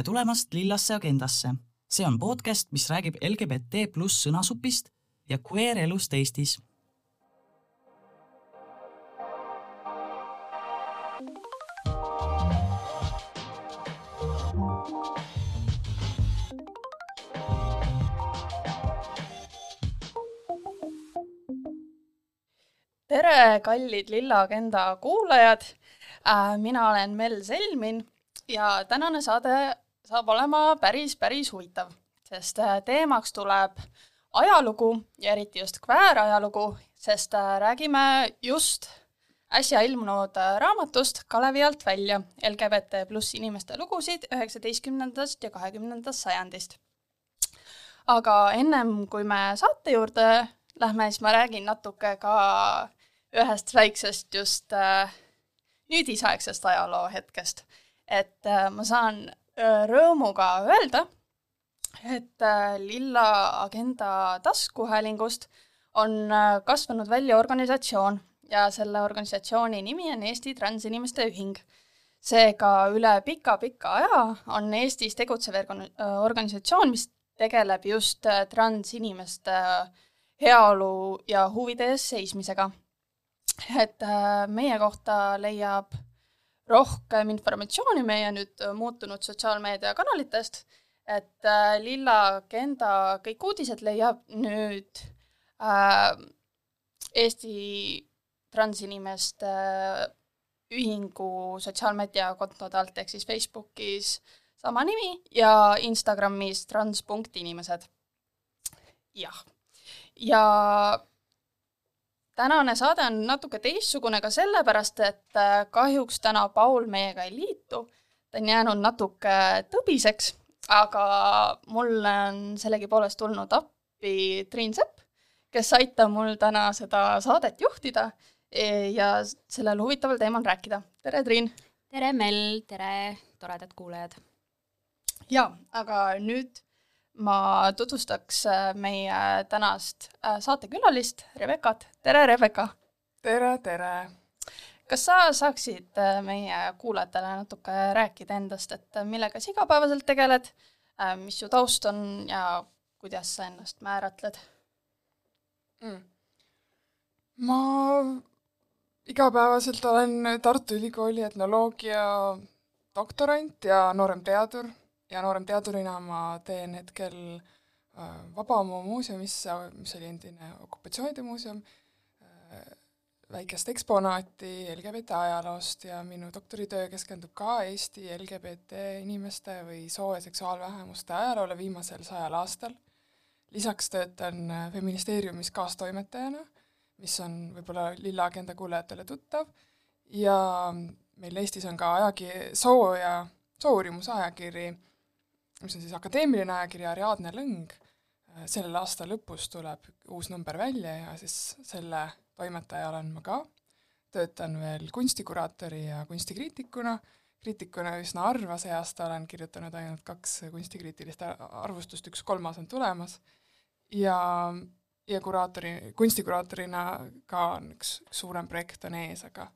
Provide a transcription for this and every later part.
tere tulemast Lillasse agendasse. see on podcast, mis räägib LGBT pluss sõnasupist ja queer elust Eestis. tere, kallid Lilla Agenda kuulajad. mina olen Mel Selmin ja tänane saade saab olema päris, päris huvitav, sest äh, teemaks tuleb ajalugu ja eriti just kväär-ajalugu, sest äh, räägime just äsja ilmunud äh, raamatust Kalevi alt välja LGBT pluss inimeste lugusid üheksateistkümnendast ja kahekümnendast sajandist. aga ennem kui me saate juurde lähme, siis ma räägin natuke ka ühest väiksest just äh, nüüdisaegsest ajaloo hetkest et äh, ma saan rõõmuga öelda, et äh, Lilla Agenda taskuhäälingust on kasvanud välja organisatsioon ja selle organisatsiooni nimi on Eesti Transinimeste Ühing. seega üle pika-pika aja on Eestis tegutsev organisatsioon, mis tegeleb just transinimeste heaolu ja huvide eest seismisega. et meie kohta leiab rohkem informatsiooni meie nüüd äh, muutunud sotsiaalmeediakanalitest, et äh, Lilla Agenda kõik uudised leiab nüüd äh, Eesti transinimeste äh, ühingu sotsiaalmeediakontode alt, ehk siis Facebookis sama nimi ja Instagramis trans.inimesed. jah, ja tänane saade on natuke teistsugune ka sellepärast, et äh, kahjuks täna Paul meiega ei liitu. ta on jäänud natuke tõbiseks, aga mulle on sellegipoolest tulnud appi Triin Sepp, kes aitab mul täna seda saadet juhtida e, ja sellel huvitaval teemal rääkida. tere, Triin! tere, Mel, tere, toredad kuulajad! jaa, aga nüüd ma tutvustaks äh, meie tänast äh, saatekülalist, Rebekat. tere, Rebeka! tere, tere! kas sa saaksid äh, meie kuulajatele natuke rääkida endast, et millega sa igapäevaselt tegeled, mis su taust on ja kuidas sa ennast määratled mm.? ma igapäevaselt olen Tartu Ülikooli etnoloogia doktorant ja nooremteadur ja nooremteadurina ma teen hetkel äh, Vabamu muuseumisse, mis oli endine okupatsioonide muuseum, äh, väikest eksponaati LGBT ajaloost ja minu doktoritöö keskendub ka Eesti LGBT inimeste või soo- ja seksuaalvähemuste ajaloole viimasel sajal aastal. lisaks töötan äh, Feministeeriumis kaastoimetajana, mis on võib-olla Lilla Agenda kuulajatele tuttav, ja meil Eestis on ka ajakiri, soo- ja soouurimuse ajakiri mis on siis akadeemiline ajakiri Ariadne Lõng, sellel aasta lõpus tuleb uus number välja ja siis selle toimetaja olen ma ka, töötan veel kunstikuraatori ja kunstikriitikuna, kriitikuna üsna harva, see aasta olen kirjutanud ainult kaks kunstikriitilist arvustust, üks kolmas on tulemas, ja, ja kuraatori, kunstikuraatorina ka on üks, üks suurem projekt on ees, aga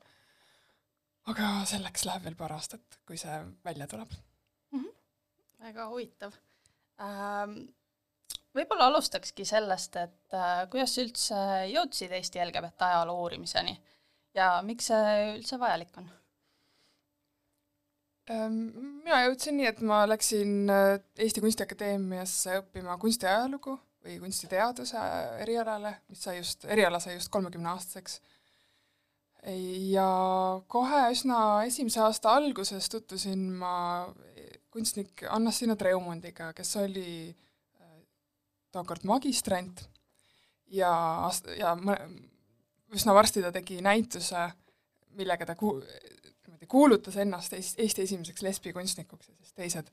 aga selleks läheb veel paar aastat, kui see välja tuleb väga huvitav ähm,. võib-olla alustakski sellest, et äh, kuidas sa üldse jõudsid Eesti LGBT ajaloo uurimiseni ja miks see üldse vajalik on? Ähm, mina jõudsin nii, et ma läksin äh, Eesti Kunstiakadeemiasse õppima kunstiajalugu või kunstiteaduse erialale, mis sai just, eriala sai just kolmekümneaastaseks. ja kohe üsna esimese aasta alguses tutvusin ma kunstnik Anna-Stina Treumundiga, kes oli äh, tookord magistrant. Ja, ja üsna varsti ta tegi näituse, millega ta ku-, niimoodi kuulutas ennast Eesti esimeseks lesbikunstnikuks ja siis teised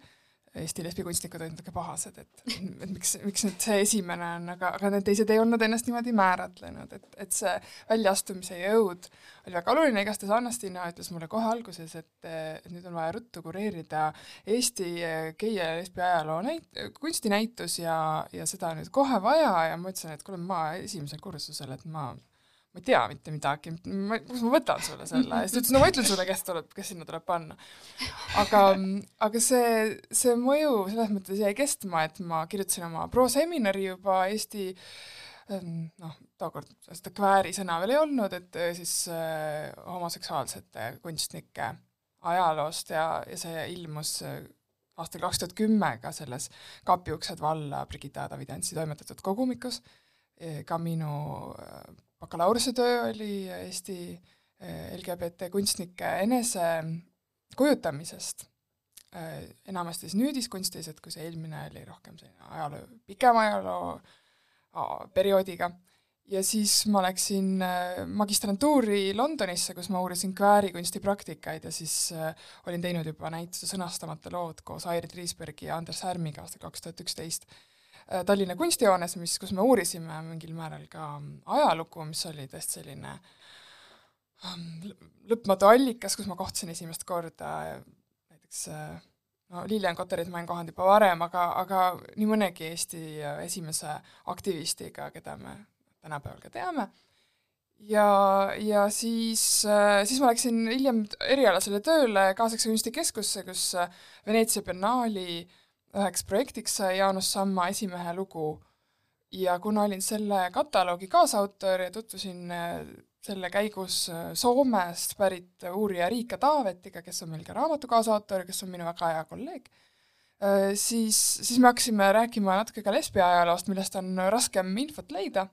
Eesti lesbikunstnikud olid natuke pahased, et, et miks, miks nüüd see esimene on, aga, aga need teised ei olnud ennast niimoodi määratlenud, et, et see väljaastumise jõud oli väga oluline, igastahes Anna-Stina ütles mulle kohe alguses, et, et nüüd on vaja ruttu kureerida Eesti gei- ja lesbi ajaloo näit-, kunstinäitus ja, ja seda on nüüd kohe vaja ja ma ütlesin, et kuule, ma esimesel kursusel, et ma ma ei tea mitte midagi, ma, kus ma võtan sulle selle ja siis ta ütles, no ma ütlen sulle, kes tuleb, kes sinna tuleb panna. aga, aga see, see mõju selles mõttes jäi kestma, et ma kirjutasin oma proseminari juba Eesti ähm, noh, tookord seda kvääri sõna veel ei olnud, et äh, siis äh, homoseksuaalsete kunstnike ajaloost ja, ja see ilmus äh, aastal kaks tuhat kümme ka selles Kapi uksed valla Brigitta Davidentsi toimetatud kogumikus, ka minu bakalaureusetöö oli Eesti eh, LGBT kunstnike enesekujutamisest, eh, enamasti siis nüüdiskunstis, et kui see eelmine oli rohkem selline ajaloo, pikema ajaloo perioodiga, ja siis ma läksin eh, magistrantuuri Londonisse, kus ma uurisin kväärikunsti praktikaid ja siis olin teinud juba näituse Sõnastamata lood koos Airit Riisbergi ja Anders Härmiga aastal kaks tuhat üksteist Tallinna kunstijoones, mis, kus me uurisime mingil määral ka ajalugu, mis oli tõesti selline ähm, lõpmatu allikas, kus ma kohtasin esimest korda näiteks äh, no Lilian Kotterit ma olen kohanud juba varem, aga, aga nii mõnegi Eesti esimese aktivistiga, keda me tänapäeval ka teame, ja, ja siis, äh, siis ma läksin hiljem erialasele tööle Kaasaegse kunstikeskusse, kus Veneetsia biennaali äh, üheks projektiks sai Jaanus Samma esimehe lugu ja kuna olin selle kataloogi kaasautor ja tutvusin äh, selle käigus äh, Soomest pärit uurija Riika Taavetiga, kes on meil ka raamatu kaasautor, kes on minu väga hea kolleeg, äh, siis, siis me hakkasime rääkima natuke ka lesbi ajaloost, millest on raskem infot leida.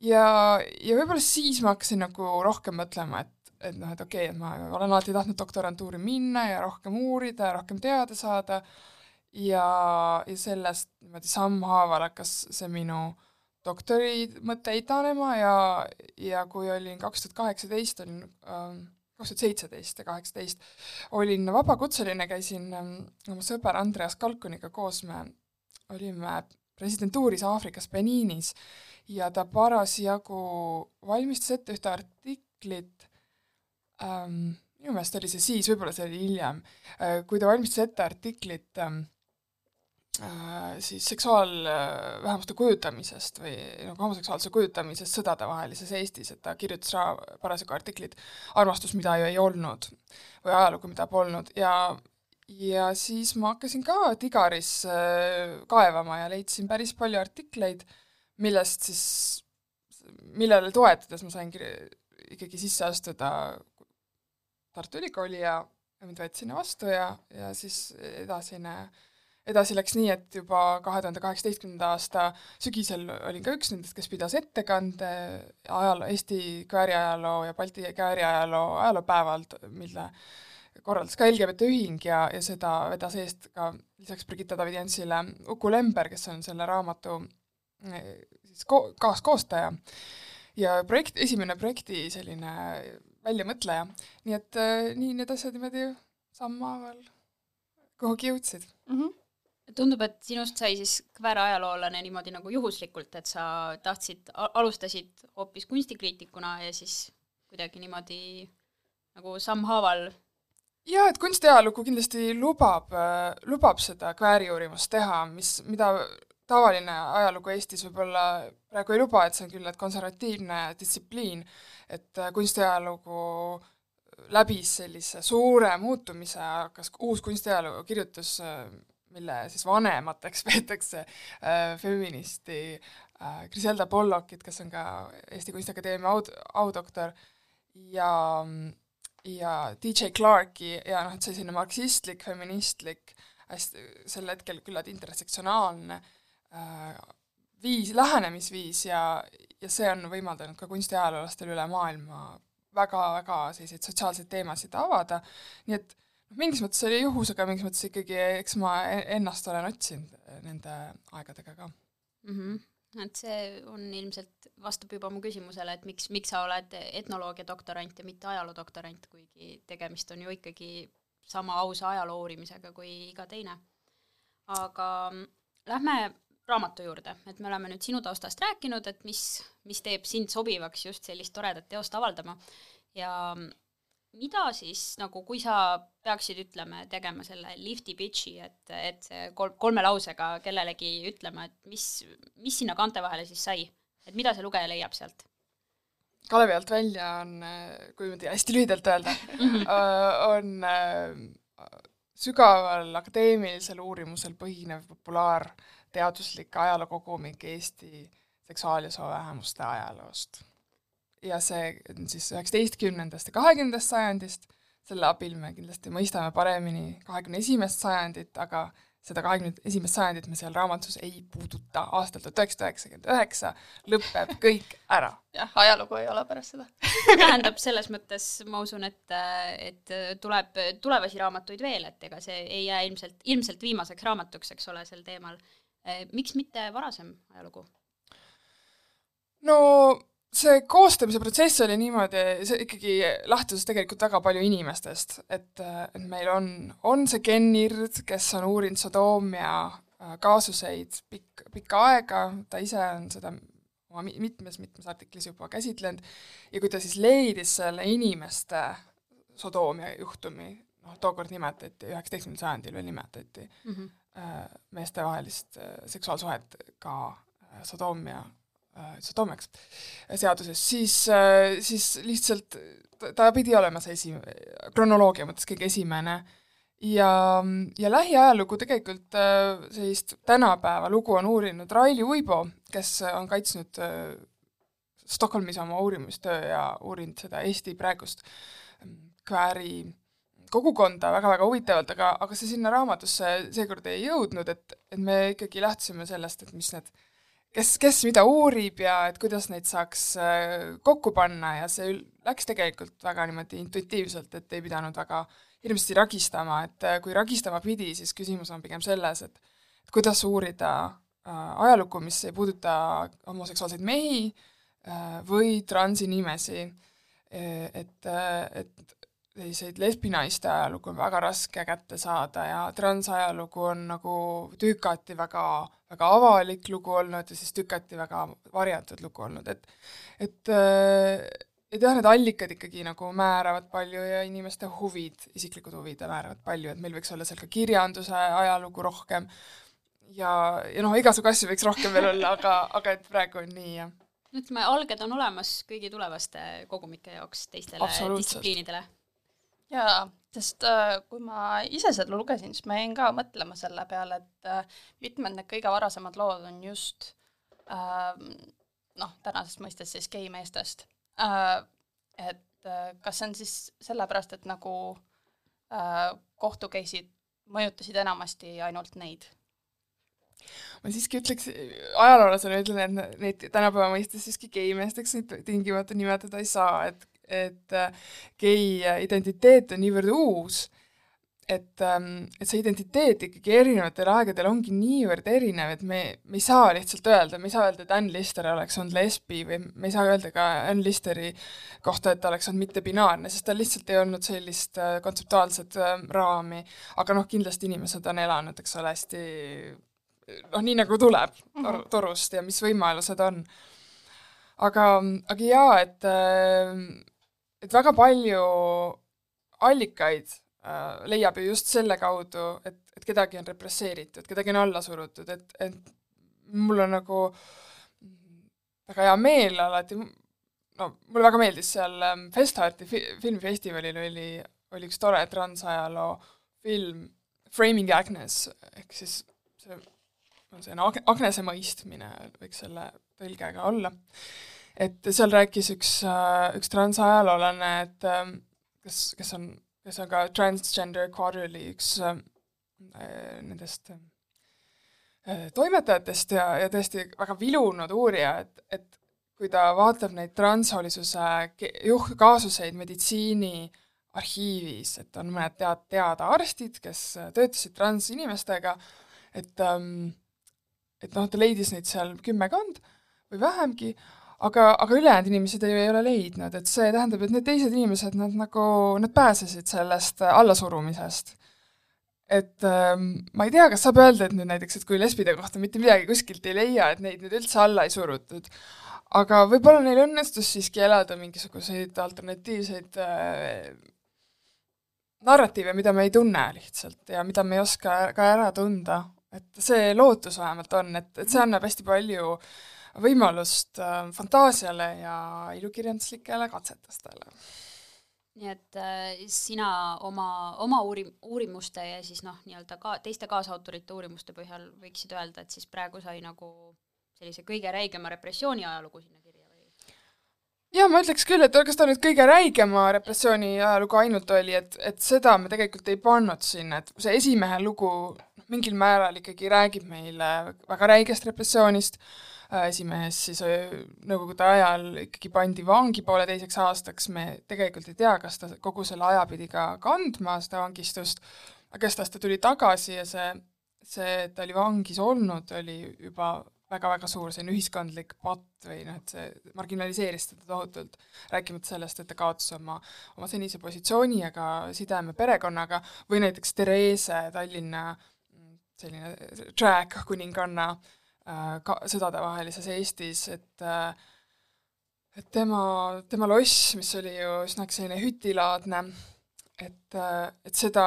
ja, ja võib-olla siis ma hakkasin nagu rohkem mõtlema, et, et noh, et okei okay,, et ma olen alati tahtnud doktorantuuri minna ja rohkem uurida ja rohkem teada saada ja, ja sellest niimoodi sammhaaval hakkas see minu doktori mõte idanema ja, ja kui olin kaks tuhat kaheksateist, olin ähm, kaks tuhat seitseteist ja kaheksateist, olin vabakutseline, käisin ähm, oma sõber Andreas Kalkuniga koos, me olime residentuuris Aafrikas Beniinis ja ta parasjagu valmistas ette ühte artiklit ähm,, minu meelest oli see siis, võib-olla see oli hiljem äh,, kui ta valmistas ette artiklit ähm, Äh, siis seksuaalvähemuste kujutamisest või nagu homoseksuaalsuse kujutamisest sõdadevahelises Eestis, et ta kirjutas ra-, parasjagu artiklit Armastus, mida ju ei olnud või ajalugu, mida polnud. Ja ja siis ma hakkasin ka Tigaris äh, kaevama ja leidsin päris palju artikleid, millest siis, millele toetudes ma sain ikkagi sisse astuda Tartu Ülikooli ja mind võeti sinna vastu ja, ja siis edasine äh, edasi läks nii, et juba kahe tuhande kaheksateistkümnenda aasta sügisel olin ka üks nendest, kes pidas ettekande ajaloo, Eesti kvääriajaloo ja Balti kvääriajaloo ajaloopäeval, mille korraldas ka LGBT Ühing ja, ja seda vedas eest ka lisaks Brigitta Davidentsile Uku Lember, kes on selle raamatu eh, siis ko-, kaaskoostaja ja projekt, esimene projekti selline väljamõtleja. nii et äh, nii need asjad niimoodi sammhaaval kuhugi jõudsid mm. -hmm tundub, et sinust sai siis kväärajaloolane niimoodi nagu juhuslikult, et sa tahtsid, alustasid hoopis kunstikriitikuna ja siis kuidagi niimoodi nagu sammhaaval jaa, et kunstiajalugu kindlasti lubab, lubab seda kvääri uurimust teha, mis, mida tavaline ajalugu Eestis võib-olla praegu ei luba, et see on küll, et konservatiivne distsipliin, et kunstiajalugu läbis sellise suure muutumise, hakkas uus kunstiajalugu kirjutus mille siis vanemateks peetakse äh, feministi äh, Griselda Pollockit, kes on ka Eesti Kunstiakadeemia aud-, audoktor, ja ja DJ Clarke'i ja noh, et selline marksistlik, feministlik, hästi sel hetkel küllalt intersektsionaalne äh, viis, lähenemisviis ja, ja see on võimaldanud ka kunstiajaloolastel üle maailma väga-väga selliseid sotsiaalseid teemasid avada, nii et mingis mõttes oli juhus, aga mingis mõttes ikkagi eks ma e-, ennast olen otsinud nende aegadega ka mm. -hmm et see on ilmselt, vastab juba mu küsimusele, et miks, miks sa oled etnoloogia doktorant ja mitte ajaloo doktorant, kuigi tegemist on ju ikkagi sama ausa ajaloo uurimisega kui iga teine. aga lähme raamatu juurde, et me oleme nüüd sinu taustast rääkinud, et mis, mis teeb sind sobivaks just sellist toredat teost avaldama ja mida siis nagu, kui sa peaksid ütlema ja tegema selle lifti pitch'i, et, et see kolm, kolme lausega kellelegi ütlema, et mis, mis sinna kaante vahele siis sai, et mida see lugeja leiab sealt? Kalevi alt välja on, kui hästi lühidalt öelda Mhm. on sügaval akadeemilisel uurimusel põhinev populaarteaduslik ajalookogumik Eesti seksuaal- ja soovähemuste ajaloost. Ja see on siis üheksateistkümnendast ja kahekümnendast sajandist, selle abil me kindlasti mõistame paremini kahekümne esimest sajandit, aga seda kahekümne esimest sajandit me seal raamatus ei puuduta. aastal tuhat üheksasada üheksakümmend üheksa lõpeb kõik ära. jah, ajalugu ei ole pärast seda. tähendab, selles mõttes ma usun, et, et tuleb tulevasi raamatuid veel, et ega see ei jää ilmselt, ilmselt viimaseks raamatuks, eks ole, sel teemal. miks mitte varasem ajalugu? no see koostamise protsess oli niimoodi, see ikkagi lähtus tegelikult väga palju inimestest, et, et meil on, on see Ken Ird, kes on uurinud Sodoomia äh, kaasuseid pikk, pikka aega, ta ise on seda oma mitmes-mitmes artiklis juba käsitlenud, ja kui ta siis leidis selle inimeste Sodoomia juhtumi, noh, tookord nimetati, üheksateistkümnendal sajandil veel nimetati mm -hmm. meestevahelist äh, seksuaalsuhet ka Sodoomia Sodomiaks seaduses, siis, siis lihtsalt ta pidi olema see esi-, kronoloogia mõttes kõige esimene. Ja, ja lähiajalugu tegelikult sellist tänapäeva lugu on uurinud Raili Uibo, kes on kaitsnud Stockholmis oma uurimistöö ja uurinud seda Eesti praegust kvääri kogukonda väga-väga huvitavalt, aga, aga see sinna raamatusse seekord ei jõudnud, et, et me ikkagi lähtusime sellest, et mis need kes, kes mida uurib ja et kuidas neid saaks kokku panna ja see läks tegelikult väga niimoodi intuitiivselt, et ei pidanud väga hirmsasti ragistama, et kui ragistama pidi, siis küsimus on pigem selles, et et kuidas uurida äh, ajalugu, mis ei puuduta homoseksuaalseid mehi äh, või transinimesi, et, et selliseid lesbinaiste ajalugu on väga raske kätte saada ja transajalugu on nagu tükati väga, väga avalik lugu olnud ja siis tükati väga varjatud lugu olnud, et et et jah, need allikad ikkagi nagu määravad palju ja inimeste huvid, isiklikud huvid määravad palju, et meil võiks olla seal ka kirjanduse ajalugu rohkem ja, ja noh, igasugu asju võiks rohkem veel olla, aga, aga et praegu on nii, jah. ütleme, alged on olemas kõigi tulevaste kogumike jaoks teistele distsipliinidele jaa, sest äh, kui ma ise seda lugesin, siis ma jäin ka mõtlema selle peale, et äh, mitmed need kõige varasemad lood on just äh, noh, tänasest mõistest siis geimeestest äh,. et kas see on siis sellepärast, et nagu äh, kohtukeissid mõjutasid enamasti ainult neid? ma siiski ütleks, ajaloolasena ütlen, et neid tänapäeva mõistes siiski geimeesteks tingimata nimetada ei saa, et et gei identiteet on niivõrd uus, et, et see identiteet ikkagi erinevatel aegadel ongi niivõrd erinev, et me, me ei saa lihtsalt öelda, me ei saa öelda, et Ann Lister oleks olnud lesbi või me ei saa öelda ka Ann Listeri kohta, et ta oleks olnud mittebinaarne, sest tal lihtsalt ei olnud sellist kontseptuaalset raami, aga noh, kindlasti inimesed on elanud, eks ole, hästi noh, nii nagu tuleb tor torust ja mis võimalused on. aga, aga jaa, et et väga palju allikaid äh, leiab ju just selle kaudu, et, et kedagi on represseeritud, kedagi on alla surutud, et, et mul on nagu väga hea meel alati, no mulle väga meeldis seal ähm, Festarti fi-, filmifestivalil oli, oli üks tore transajaloo film Framing Agnes, ehk siis see, see on Ag-, Agnese mõistmine, võiks selle tõlge ka olla et seal rääkis üks, üks transajaloolane, et kes, kes on, kes on ka Transgender Quarterly üks nendest toimetajatest ja, ja tõesti väga vilunud uurija, et, et kui ta vaatab neid transhoolisuse juh-, kaasuseid meditsiini arhiivis, et on mõned tead-, teada arstid, kes töötasid transinimestega, et et noh, ta leidis neid seal kümmekond või vähemgi, aga, aga ülejäänud inimesed ei, ei ole leidnud, et see tähendab, et need teised inimesed, nad nagu, nad pääsesid sellest allasurumisest. et ähm, ma ei tea, kas saab öelda, et nüüd näiteks, et kui lesbide kohta mitte midagi kuskilt ei leia, et neid nüüd üldse alla ei surutud, aga võib-olla neil õnnestus siiski elada mingisuguseid alternatiivseid äh, narratiive, mida me ei tunne lihtsalt ja mida me ei oska ka ära tunda. et see lootus vähemalt on, et, et see annab hästi palju äh, võimalust äh, fantaasiale ja ilukirjanduslikele katsetustele. nii et äh, sina oma, oma uurim-, uurimuste ja siis noh, nii-öelda ka teiste kaasautorite uurimuste põhjal võiksid öelda, et siis praegu sai nagu sellise kõige räigema repressiooni ajalugu sinna kirja või? jaa, ma ütleks küll, et kas ta nüüd kõige räigema repressiooni ajalugu ainult oli, et, et seda me tegelikult ei pannud sinna, et see esimehe lugu mingil määral ikkagi räägib meile väga räigest repressioonist, Äh, esimees siis äh, Nõukogude ajal ikkagi pandi vangi pooleteiseks aastaks, me tegelikult ei tea, kas ta kogu selle aja pidi ka kandma seda vangistust, aga igatahes ta tuli tagasi ja see, see, et ta oli vangis olnud, oli juba väga-väga suur selline ühiskondlik patt või noh, et see marginaliseeris teda tohutult, rääkimata sellest, et ta kaotas oma, oma senise positsiooni ja ka sideme perekonnaga, või näiteks Therese, Tallinna mm, selline drag kuninganna äh, Äh, ka sõdadevahelises Eestis, et äh, et tema, tema loss, mis oli ju üsnagi selline hütilaadne, et, äh, et seda,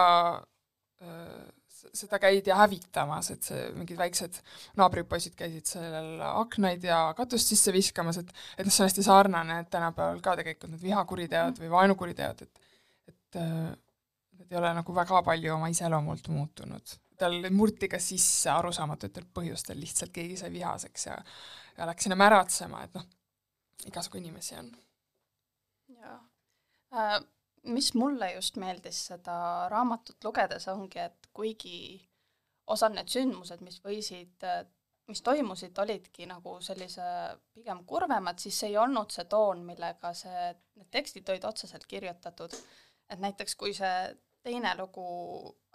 seda käidi hävitamas, et see, mingid väiksed naabripoisid käisid sellel aknaid ja katust sisse viskamas, et et noh, see on hästi sarnane, et tänapäeval ka tegelikult need vihakuriteod või vaenukuriteod, et et need ei ole nagu väga palju oma iseloomult muutunud tal murti ka sisse arusaamatutel põhjustel, lihtsalt keegi sai vihaseks ja ja läks sinna märatsema, et noh, igasugu inimesi on. jaa äh,. Mis mulle just meeldis seda raamatut lugedes, ongi, et kuigi osad need sündmused, mis võisid, mis toimusid, olidki nagu sellise pigem kurvemad, siis see ei olnud see toon, millega see, need tekstid olid otseselt kirjutatud. et näiteks kui see teine lugu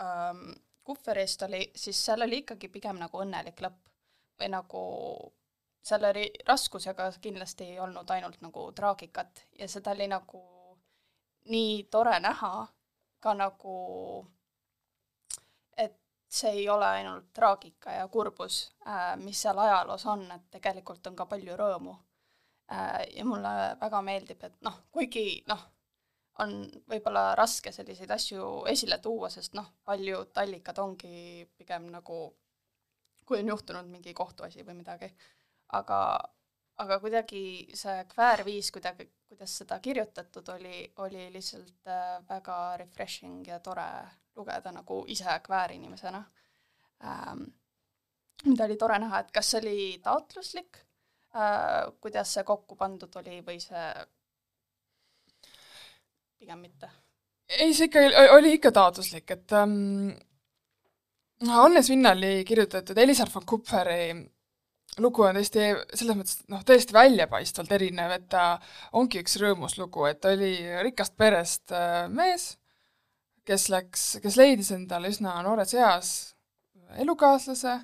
ähm, Kufferist oli, siis seal oli ikkagi pigem nagu õnnelik lõpp või nagu seal oli raskusega kindlasti ei olnud ainult nagu traagikat ja seda oli nagu nii tore näha ka nagu, et see ei ole ainult traagika ja kurbus äh,, mis seal ajaloos on, et tegelikult on ka palju rõõmu äh,. ja mulle väga meeldib, et noh, kuigi noh, on võib-olla raske selliseid asju esile tuua, sest noh, paljud allikad ongi pigem nagu, kui on juhtunud mingi kohtuasi või midagi, aga, aga kuidagi see kväärviis kuidagi, kuidas seda kirjutatud oli, oli lihtsalt äh, väga refreshing ja tore lugeda nagu ise kväärinimesena ähm,. mida oli tore näha, et kas see oli taotluslik äh,, kuidas see kokku pandud oli või see pigem mitte? ei, see ikka oli ikka taotluslik, et ähm, Hannes Vinnali kirjutatud Elisar von Kupferi lugu on tõesti selles mõttes noh, tõesti väljapaistvalt erinev, et ta ongi üks rõõmus lugu, et ta oli rikast perest äh, mees, kes läks, kes leidis endale üsna noores eas elukaaslase,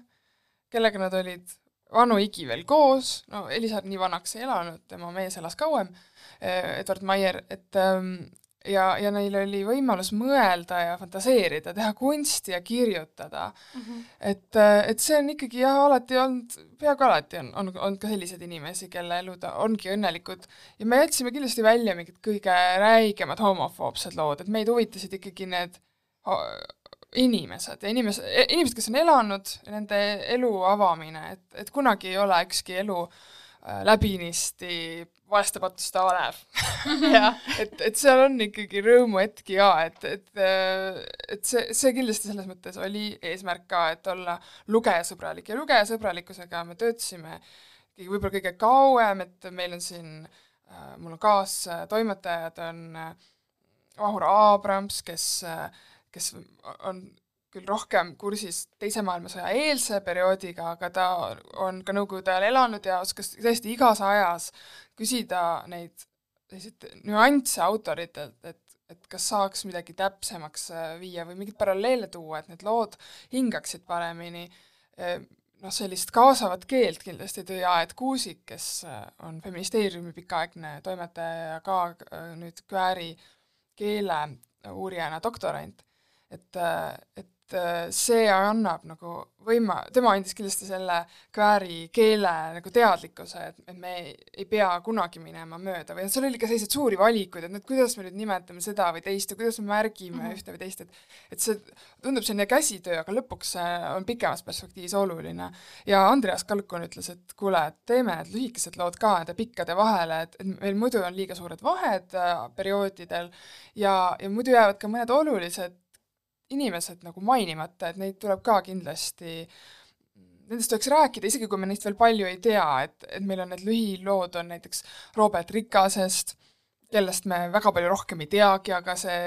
kellega nad olid vanu igi veel koos, no Elisar nii vanaks ei elanud, tema mees elas kauem, Edward Maier, et ähm, ja, ja neil oli võimalus mõelda ja fantaseerida, teha kunsti ja kirjutada mm. -hmm. et, et see on ikkagi jah, alati olnud, peaaegu alati on, on olnud ka selliseid inimesi, kelle elud ongi õnnelikud ja me jätsime kindlasti välja mingid kõige räigemad homofoobsed lood, et meid huvitasid ikkagi need inimesed ja inimesed, inimesed, kes on elanud, nende elu avamine, et, et kunagi ei ole ükski elu äh, läbinisti vaestepatuste alev et, et seal on ikkagi rõõmuhetki ka, et, et, et see, see kindlasti selles mõttes oli eesmärk ka, et olla lugejasõbralik ja lugejasõbralikkusega me töötasime võib-olla kõige kauem, et meil on siin, äh, mul on kaastoimetajad, on äh, Vahur Abrams, kes, kes on küll rohkem kursis Teise maailmasõja eelse perioodiga, aga ta on ka Nõukogude ajal elanud ja oskas tõesti igas ajas küsida neid selliseid nüansse autoritelt, et, et kas saaks midagi täpsemaks äh, viia või mingeid paralleele tuua, et need lood hingaksid paremini, äh, noh, sellist kaasavat keelt kindlasti tõi Aet Kuusik, kes äh, on Feministeeriumi pikaaegne toimetaja ja ka nüüd Kääri keele uurijana doktorant. et, et see annab nagu võima-, tema andis kindlasti selle kvääri keele nagu teadlikkuse, et, et me ei, ei pea kunagi minema mööda või seal oli ka selliseid suuri valikuid, et nüüd kuidas me nüüd nimetame seda või teist ja kuidas me märgime mm -hmm. ühte või teist, et et see tundub selline käsitöö, aga lõpuks see on pikemas perspektiivis oluline. ja Andreas Kalkon ütles, et kuule, et teeme need lühikesed lood ka nende pikkade vahele, et, et meil muidu on liiga suured vahed äh, perioodidel ja, ja muidu jäävad ka mõned olulised inimesed nagu mainimata, et neid tuleb ka kindlasti, nendest tuleks rääkida, isegi kui me neist veel palju ei tea, et, et meil on need lühilood, on näiteks Robert Rikasest, kellest me väga palju rohkem ei teagi, aga see,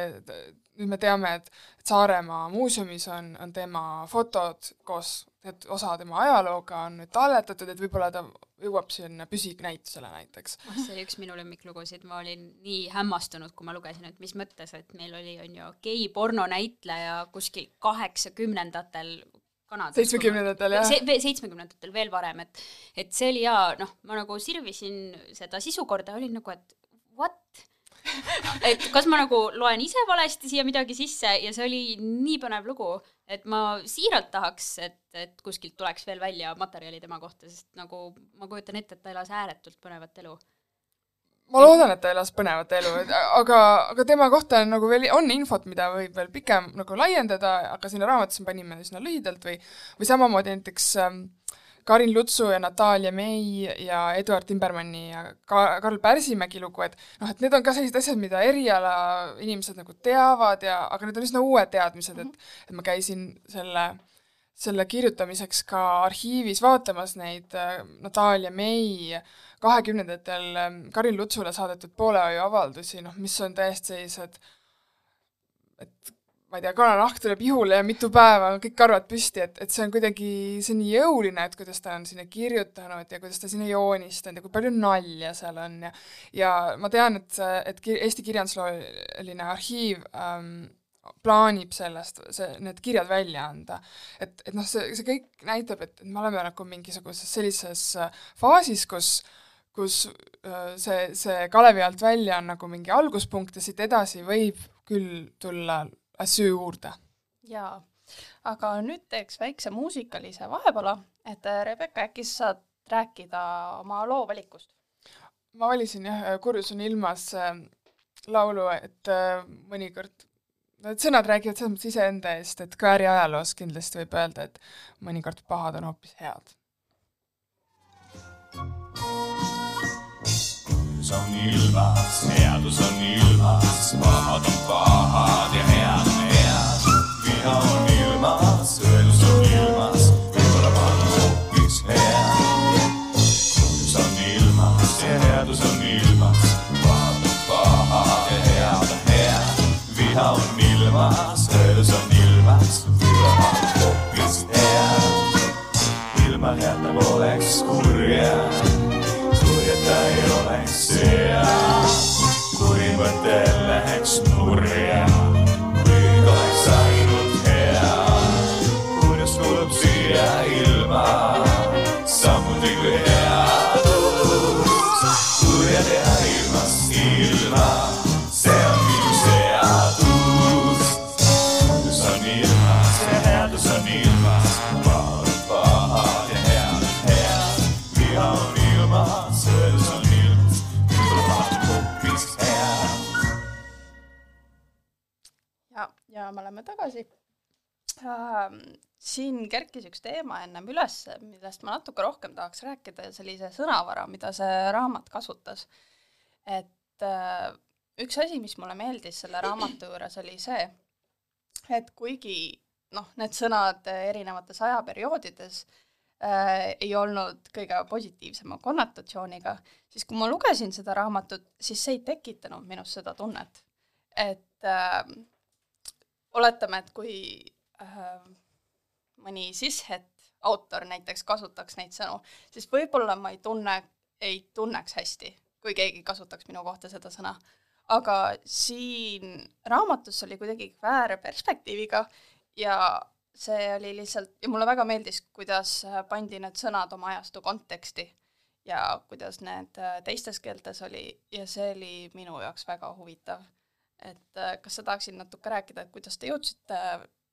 nüüd me teame, et, Saaremaa muuseumis on, on tema fotod koos, et osa tema ajalooga on nüüd talletatud, et võib-olla ta jõuab sinna püsinäitusele näiteks. oh, see oli üks minu lemmiklugusid, ma olin nii hämmastunud, kui ma lugesin, et mis mõttes, et meil oli, on ju, gei-porno näitleja kuskil kaheksakümnendatel Kanadas. seitsmekümnendatel, jah se? seitsmekümnendatel veel varem, et et see oli jaa, noh, ma nagu sirvisin seda sisu korda, olin nagu, et what? et kas ma nagu loen ise valesti siia midagi sisse ja see oli nii põnev lugu, et ma siiralt tahaks, et, et kuskilt tuleks veel välja materjali tema kohta, sest nagu ma kujutan ette, et ta elas ääretult põnevat elu. ma loodan, et ta elas põnevat elu, aga, aga tema kohta on nagu veel, on infot, mida võib veel pikem nagu laiendada, aga sinna raamatusse panime üsna lühidalt või, või samamoodi näiteks ähm, Karin Lutsu ja Natalja May ja Eduard Timbermanni ja ka Karl Pärsimägi lugu, et noh, et need on ka sellised asjad, mida eriala inimesed nagu teavad ja, aga need on üsna uued teadmised, et et ma käisin selle, selle kirjutamiseks ka arhiivis vaatamas neid äh, Natalja May kahekümnendatel äh, Karin Lutsule saadetud poolehoiu avaldusi, noh, mis on täiesti sellised et ma ei tea, kananahk tuleb ihule ja mitu päeva kõik karvad püsti, et, et see on kuidagi, see on nii jõuline, et kuidas ta on sinna kirjutanud ja kuidas ta sinna joonistanud ja kui palju nalja seal on ja ja ma tean, et, et Eesti Kirjanduslooline Arhiiv ähm, plaanib sellest, see, need kirjad välja anda. et, et noh, see, see kõik näitab, et, et me oleme nagu mingisuguses sellises äh, faasis, kus kus äh, see, see Kalevi alt välja on nagu mingi alguspunkt ja siit edasi võib küll tulla asju juurde. jaa, aga nüüd teeks väikse muusikalise vahepala, et äh, Rebecca, äkki sa saad rääkida oma loo valikust? ma valisin jah, Kurjus on ilmas äh, laulu, et äh, mõnikord Need sõnad räägivad selles mõttes iseenda eest, et kvääri ajaloos kindlasti võib öelda, et mõnikord pahad on hoopis head. kurjus on ilmas, headus on ilmas, pahad on pahad ja head viha on ilmas, õelus on ilmas, võib-olla ma olen hoopis hea. kuulus on ilmas ja headus on ilmas, pahad on pahad ja head on head. viha on ilmas, õelus on ilmas, võib-olla ma olen hoopis hea. ilma heata poleks kurja, kurjata ei oleks hea. kuri mõte läheks nurja oleme tagasi äh,. siin kerkis üks teema ennem üles, millest ma natuke rohkem tahaks rääkida, sellise sõnavara, mida see raamat kasutas. et äh, üks asi, mis mulle meeldis selle raamatu juures, oli see, et kuigi noh, need sõnad erinevates ajaperioodides äh, ei olnud kõige positiivsema konnotatsiooniga, siis kui ma lugesin seda raamatut, siis see ei tekitanud minus seda tunnet, et äh, oletame, et kui äh, mõni sishet autor näiteks kasutaks neid sõnu, siis võib-olla ma ei tunne, ei tunneks hästi, kui keegi kasutaks minu kohta seda sõna. aga siin raamatus oli kuidagi väär perspektiiviga ja see oli lihtsalt, ja mulle väga meeldis, kuidas pandi need sõnad oma ajastu konteksti ja kuidas need teistes keeltes oli ja see oli minu jaoks väga huvitav et äh, kas sa tahaksid natuke rääkida, et kuidas te jõudsite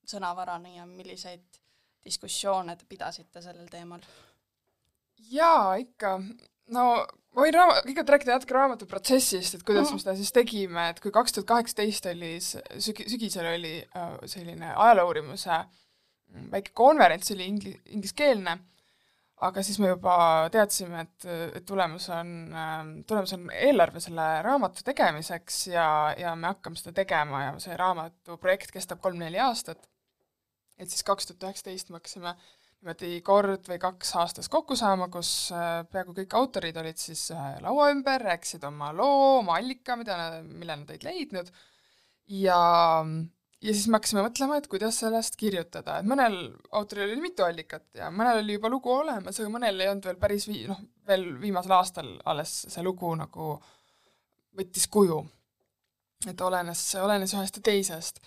sõnavarani ja milliseid diskussioone te pidasite sellel teemal? jaa, ikka. no ma võin raama-, kõigepealt rääkida natuke raamatu protsessist, et kuidas mm me seda siis tegime, et kui kaks tuhat kaheksateist oli sügi-, sügisel oli äh, selline ajaloouurimuse mm, väike konverents, oli ingli-, ingliskeelne, aga siis me juba teadsime, et, et tulemus on, ähm, tulemus on eelarve selle raamatu tegemiseks ja, ja me hakkame seda tegema ja see raamatu projekt kestab kolm-neli aastat. et siis kaks tuhat üheksateist me hakkasime niimoodi kord või kaks aastas kokku saama, kus äh, peaaegu kõik autorid olid siis äh, laua ümber, rääkisid oma loo, oma allika, mida mille nad olid leidnud, ja, ja siis me hakkasime mõtlema, et kuidas sellest kirjutada, et mõnel autoril oli mitu allikat ja mõnel oli juba lugu olemas, aga mõnel ei olnud veel päris vii-, noh, veel viimasel aastal alles see lugu nagu võttis kuju. et olenes, olenes ühest ja teisest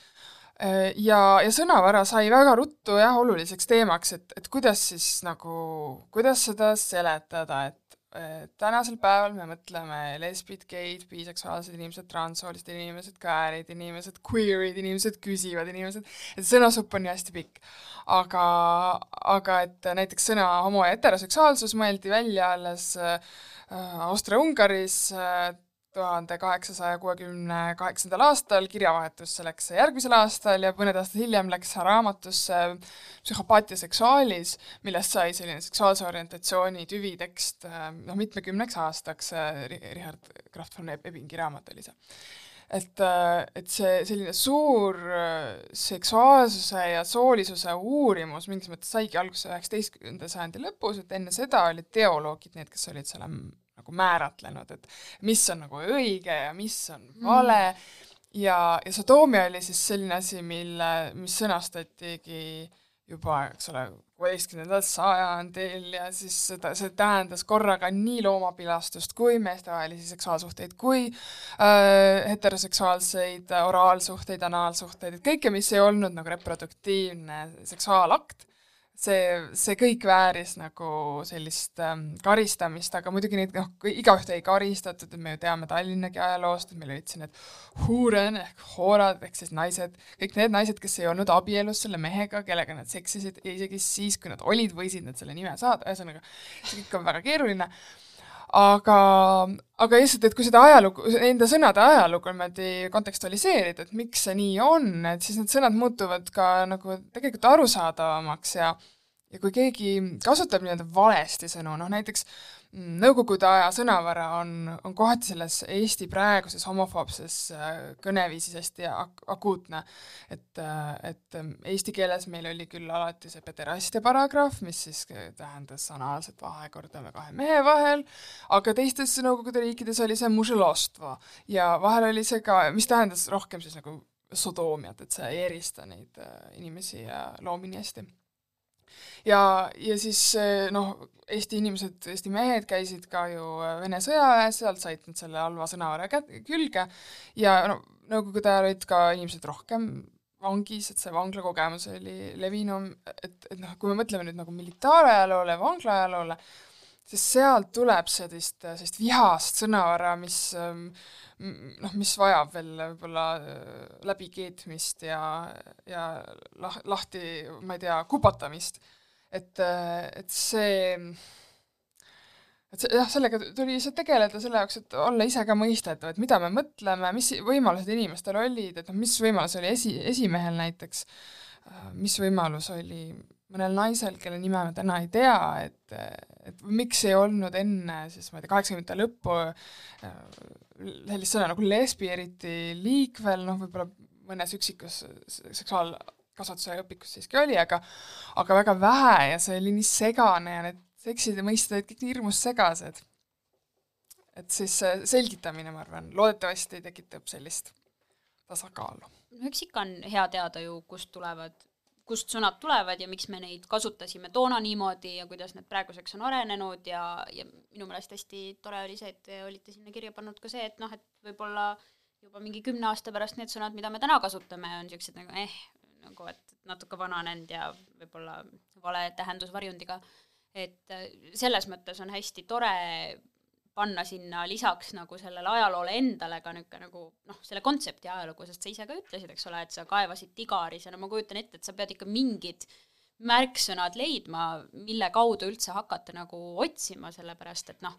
ja, ja sõnavara sai väga ruttu jah, oluliseks teemaks, et, et kuidas siis nagu, kuidas seda seletada, et et tänasel päeval me mõtleme lesbid, geid, biseksuaalsed inimesed, transsoolised inimesed, queer'id inimesed, queer'id inimesed, küsivad inimesed, et sõnasupp on ju hästi pikk. aga, aga et näiteks sõna homo- ja heteroseksuaalsus mõeldi välja alles äh, Austria-Ungaris äh, tuhande kaheksasaja kuuekümne kaheksandal aastal, kirjavahetusse läks järgmisel aastal ja mõned aastad hiljem läks raamatusse Psühhopaatia seksuaalis, millest sai selline seksuaalse orientatsiooni tüvitekst noh, mitmekümneks aastaks, Richard Kraft von Ebbingi raamat oli see. et, et see selline suur seksuaalsuse ja soolisuse uurimus mingis mõttes saigi alguse üheksateistkümnenda sajandi lõpus, et enne seda olid teoloogid need, kes olid selle nagu määratlenud, et mis on nagu õige ja mis on mm. vale mm. ja, ja sodoomia oli siis selline asi, mille, mis sõnastatigi juba, eks ole, kuueteistkümnendal sajandil ja siis seda, see tähendas korraga nii loomapilastust kui meestevahelisi seksuaalsuhteid kui äh, heteroseksuaalseid oraalsuhteid, anaalsuhteid, et kõike, mis ei olnud nagu reproduktiivne seksuaalakt see, see kõik vääris nagu sellist ähm, karistamist, aga muidugi neid noh, igaühte ei karistatud, et me ju teame Tallinnagi ajaloost, et meil olid siin need huuren ehk hoorad ehk siis naised, kõik need naised, kes ei olnud abielus selle mehega, kellega nad seksisid, isegi siis, kui nad olid, võisid nad selle nime saada, ühesõnaga see kõik on väga keeruline aga, aga lihtsalt, et kui seda ajalugu, enda sõnade ajalugu niimoodi kontekstualiseerida, et miks see nii on, et siis need sõnad muutuvad ka nagu tegelikult arusaadavamaks ja ja kui keegi kasutab nii-öelda valesti sõnu, noh näiteks Nõukogude aja sõnavara on, on kohati selles Eesti praeguses homofoobses äh, kõneviisis hästi ak-, akuutne. et, äh, et ähm, eesti keeles meil oli küll alati see pederastia paragrahv, mis siis tähendas anaalset vahekorda kahe mehe vahel, aga teistes Nõukogude riikides oli see muželostva ja vahel oli see ka, mis tähendas rohkem siis nagu sodoomiat, et see ei erista neid äh, inimesi ja loomi nii hästi ja, ja siis noh, Eesti inimesed, Eesti mehed käisid ka ju Vene sõjaväes, sealt said nad selle halva sõnavara külge. Ja no Nõukogude ajal olid ka inimesed rohkem vangis, et see vanglakogemus oli levinum, et, et noh, kui me mõtleme nüüd nagu militaarajaloole, vanglaaajaloole, siis sealt tuleb sellist, sellist vihast sõnavara, mis noh, mis vajab veel võib-olla läbikeetmist ja, ja lah-, lahti, ma ei tea, kupatamist. Et, et see, et see, jah, sellega tuli lihtsalt tegeleda selle jaoks, et olla ise ka mõistetav, et mida me mõtleme, mis võimalused inimestel olid, et noh, mis võimalus oli esi, esimehel näiteks, mis võimalus oli mõnel naisel, kelle nime me täna ei tea, et, et miks ei olnud enne siis ma ei tea, kaheksakümnendate lõppu sellist sõna nagu lesbi eriti liikvel, noh võib-olla mõnes üksikus seksuaal- kasvatuse õpikus siiski oli, aga aga väga vähe ja see oli nii segane ja need seksid ja mõisted olid kõik nii hirmus segased. et siis see selgitamine, ma arvan, loodetavasti tekitab sellist tasakaalu. no eks ikka on hea teada ju, kust tulevad, kust sõnad tulevad ja miks me neid kasutasime toona niimoodi ja kuidas need praeguseks on arenenud ja, ja minu meelest hästi tore oli see, et te olite sinna kirja pannud ka see, et noh, et võib-olla juba mingi kümne aasta pärast need sõnad, mida me täna kasutame, on niisugused nagu eh, nagu, et natuke vananenud ja võib-olla vale tähendusvarjundiga. et äh, selles mõttes on hästi tore panna sinna lisaks nagu sellele ajaloole endale ka niisugune nagu noh, selle kontsepti ajalugu, sest sa ise ka ütlesid, eks ole, et sa kaevasid Tigaris ja no ma kujutan ette, et sa pead ikka mingid märksõnad leidma, mille kaudu üldse hakata nagu otsima, sellepärast et noh,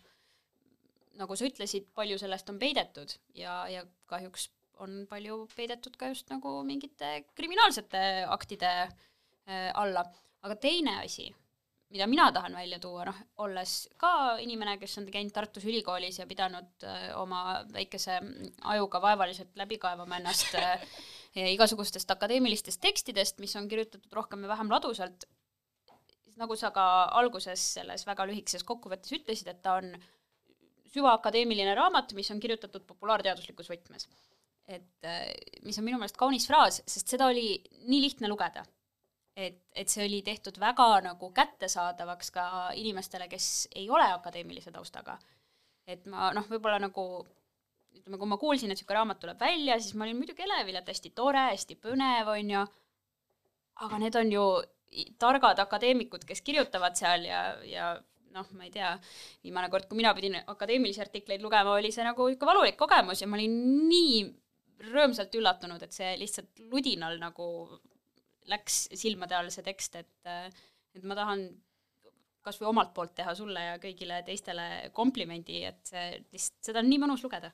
nagu sa ütlesid, palju sellest on peidetud ja, ja kahjuks on palju peidetud ka just nagu mingite kriminaalsete aktide äh, alla. aga teine asi, mida mina tahan välja tuua, noh, olles ka inimene, kes on käinud Tartus ülikoolis ja pidanud äh, oma väikese ajuga vaevaliselt läbi kaevama ennast äh, igasugustest akadeemilistest tekstidest, mis on kirjutatud rohkem või vähem ladusalt, nagu sa ka alguses selles väga lühikeses kokkuvõttes ütlesid, et ta on süvaakadeemiline raamat, mis on kirjutatud populaarteaduslikus võtmes. et äh, mis on minu meelest kaunis fraas, sest seda oli nii lihtne lugeda et, et see oli tehtud väga nagu kättesaadavaks ka inimestele, kes ei ole akadeemilise taustaga. et ma noh, võib-olla nagu ütleme, kui ma kuulsin, et niisugune raamat tuleb välja, siis ma olin muidugi elevil, et hästi tore, hästi põnev, on ju, aga need on ju targad akadeemikud, kes kirjutavad seal ja, ja noh, ma ei tea, viimane kord, kui mina pidin akadeemilisi artikleid lugema, oli see nagu ikka valulik kogemus ja ma olin nii rõõmsalt üllatunud, et see lihtsalt ludinal nagu läks silmade all see tekst, et et ma tahan kas või omalt poolt teha sulle ja kõigile teistele komplimendi, et see lihtsalt, seda on nii mõnus lugeda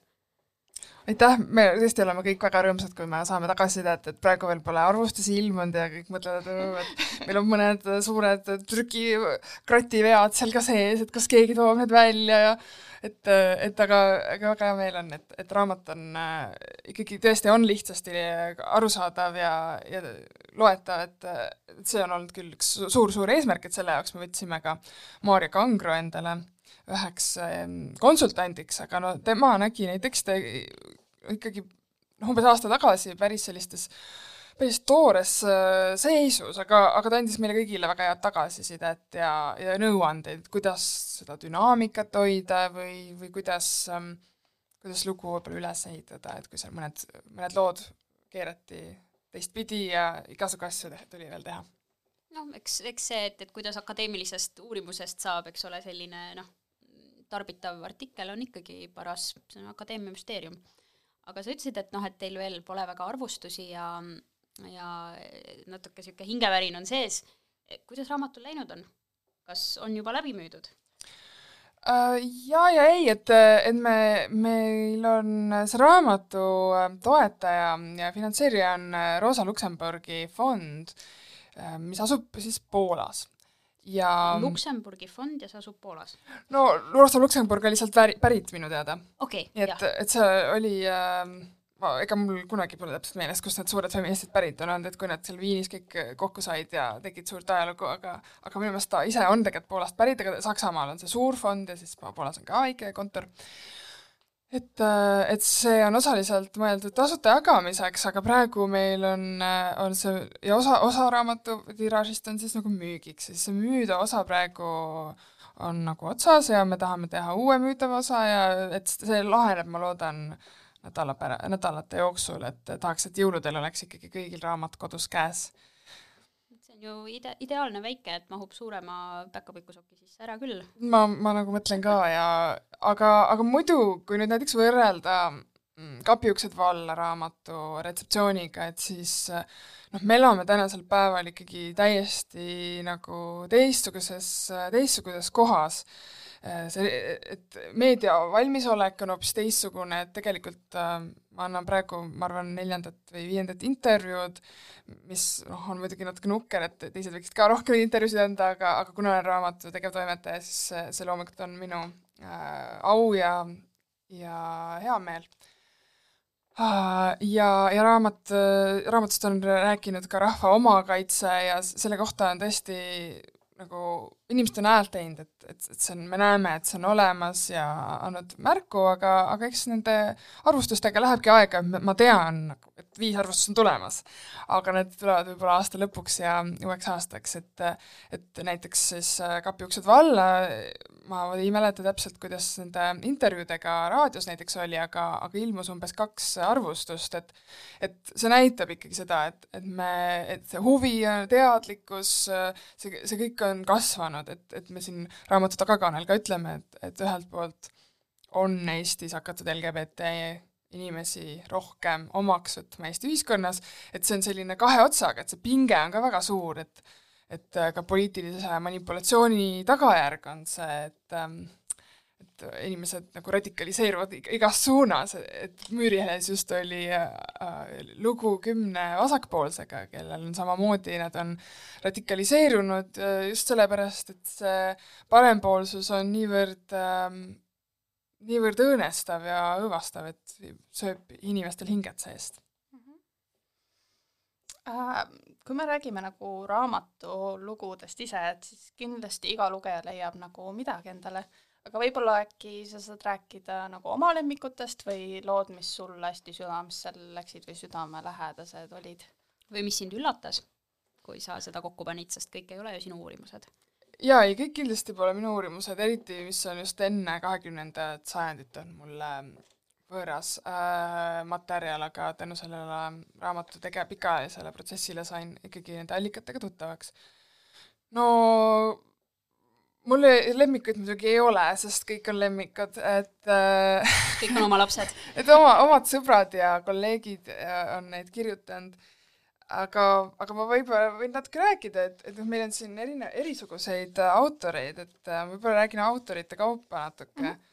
aitäh, me tõesti oleme kõik väga rõõmsad, kui me saame tagasisidet, et praegu veel pole arvustusi ilmunud ja kõik mõtlevad, et meil on mõned suured trükikrati vead seal ka sees, et kas keegi toob need välja ja et, et aga, aga väga hea meel on, et, et raamat on äh, ikkagi tõesti on lihtsasti arusaadav ja, ja loetav, et, et see on olnud küll üks suur-suur eesmärk, et selle jaoks me võtsime ka Maarja Kangro endale üheks ehm, konsultandiks, aga no tema nägi neid tekste ikkagi noh, umbes aasta tagasi päris sellistes päris toores äh, seisus, aga, aga ta andis meile kõigile väga head tagasisidet ja, ja nõuandeid, kuidas seda dünaamikat hoida või, või kuidas, ähm, kuidas lugu võib-olla üles ehitada, et kui seal mõned, mõned lood keerati teistpidi ja igasugu asju tuli veel teha. noh, eks, eks see, et, et kuidas akadeemilisest uurimusest saab, eks ole, selline noh, tarbitav artikkel on ikkagi paras, see on akadeemia müsteerium. aga sa ütlesid, et noh, et teil veel pole väga arvustusi ja, ja natuke niisugune hingevärin on sees. kuidas raamatul läinud on? kas on juba läbi müüdud? Äh, ja, ja ei, et, et me, meil on see raamatu äh, toetaja ja finantseerija on äh, Rosa Luksemburgi fond, mis asub siis Poolas ja Luksemburgi fond ja see asub Poolas? no Rosa Luksemburg oli sealt väri, pärit minu teada. okay,, nii et, et see oli äh, ma, ega mul kunagi pole täpselt meeles, kust need suured feministid pärit on olnud, et kui nad seal Viinis kõik kokku said ja tegid suurt ajalugu, aga aga minu meelest ta ise on tegelikult Poolast pärit, aga Saksamaal on see suur fond ja siis Poolas on ka väike kontor et, äh, et see on osaliselt mõeldud tasuta jagamiseks, aga praegu meil on, äh, on see ja osa, osa raamatu tiraažist on siis nagu müügiks, siis see müüdav osa praegu on nagu otsas ja me tahame teha uue müüdava osa ja et see laheneb, ma loodan, nädala pära-, nädalate jooksul, et tahaks, et jõuludel oleks ikkagi kõigil raamat kodus käes on ju ide-, ideaalne väike, et mahub suurema päkapikusoki sisse ära küll. ma, ma nagu mõtlen ka ja aga, aga muidu, kui nüüd näiteks võrrelda mm, Kapiuksed valla raamatu retseptsiooniga, et siis noh, me elame tänasel päeval ikkagi täiesti nagu teistsuguses, teistsuguses kohas see, et meedia valmisolek on hoopis teistsugune, et tegelikult äh, ma annan praegu, ma arvan, neljandat või viiendat intervjuud, mis noh, on muidugi natuke nukker, et teised võiksid ka rohkem intervjuusid anda, aga, aga kuna olen raamatu tegevtoimetaja, siis see, loomulikult on minu äh, au ja, ja hea meel. Äh, ja, ja raamat, äh, raamatust on rääkinud ka rahva omakaitse ja selle kohta on tõesti nagu inimesed on häält teinud, et, et, et see on, me näeme, et see on olemas ja andnud märku, aga, aga eks nende arvustustega lähebki aega, ma tean, et viis arvustust on tulemas. aga need tulevad võib-olla aasta lõpuks ja uueks aastaks, et et näiteks siis äh, Kapi uksed valla, ma ei mäleta täpselt, kuidas nende intervjuudega raadios näiteks oli, aga, aga ilmus umbes kaks arvustust, et et see näitab ikkagi seda, et, et me, et see huvi teadlikkus, see, see kõik on kasvanud, et, et me siin raamatu tagakaanel ka ütleme, et, et ühelt poolt on Eestis hakatud LGBT inimesi rohkem omaks võtma Eesti ühiskonnas, et see on selline kahe otsaga, et see pinge on ka väga suur, et et ka poliitilise manipulatsiooni tagajärg on see, et ähm, et inimesed nagu radikaliseeruvad igas suunas, et Müürilehes just oli äh, lugu kümne vasakpoolsega, kellel on samamoodi, nad on radikaliseerunud äh, just sellepärast, et see parempoolsus on niivõrd äh, niivõrd õõnestav ja õõvastav, et sööb inimestel hinged seest. Äh, kui me räägime nagu raamatulugudest ise, et siis kindlasti iga lugeja leiab nagu midagi endale aga võib-olla äkki sa saad rääkida nagu oma lemmikutest või lood, mis sulle hästi südamesse läksid või südamelähedased olid? või mis sind üllatas, kui sa seda kokku panid, sest kõik ei ole ju sinu uurimused? jaa, ei kõik kindlasti pole minu uurimused, eriti mis on just enne kahekümnendat sajandit, on mulle võõras äh, materjal, aga tänu sellele raamatu tege-, pikaajalisele protsessile sain ikkagi nende allikatega tuttavaks. no mul lemmikuid muidugi ei ole, sest kõik on lemmikud, et äh, kõik on oma lapsed et oma, omad sõbrad ja kolleegid äh, on neid kirjutanud, aga, aga ma võib-olla võin natuke rääkida, et, et noh, meil on siin erine-, erisuguseid autoreid, et äh, võib-olla räägin autorite kaupa natuke mm. -hmm.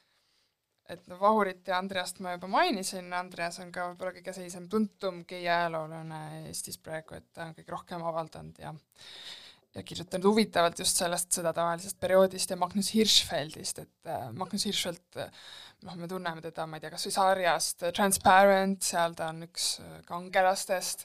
Et noh, Vahurit ja Andreast ma juba mainisin, Andreas on ka võib-olla kõige sellisem tuntum geiajaloolane Eestis praegu, et ta on kõige rohkem avaldanud ja ja kirjutanud huvitavalt just sellest sõdatavahelisest perioodist ja Magnus Hirschfeldist, et äh, Magnus Hirschfeld äh, noh, me tunneme teda, ma ei tea, kas või sarjast Transparent, seal ta on üks äh, kangelastest,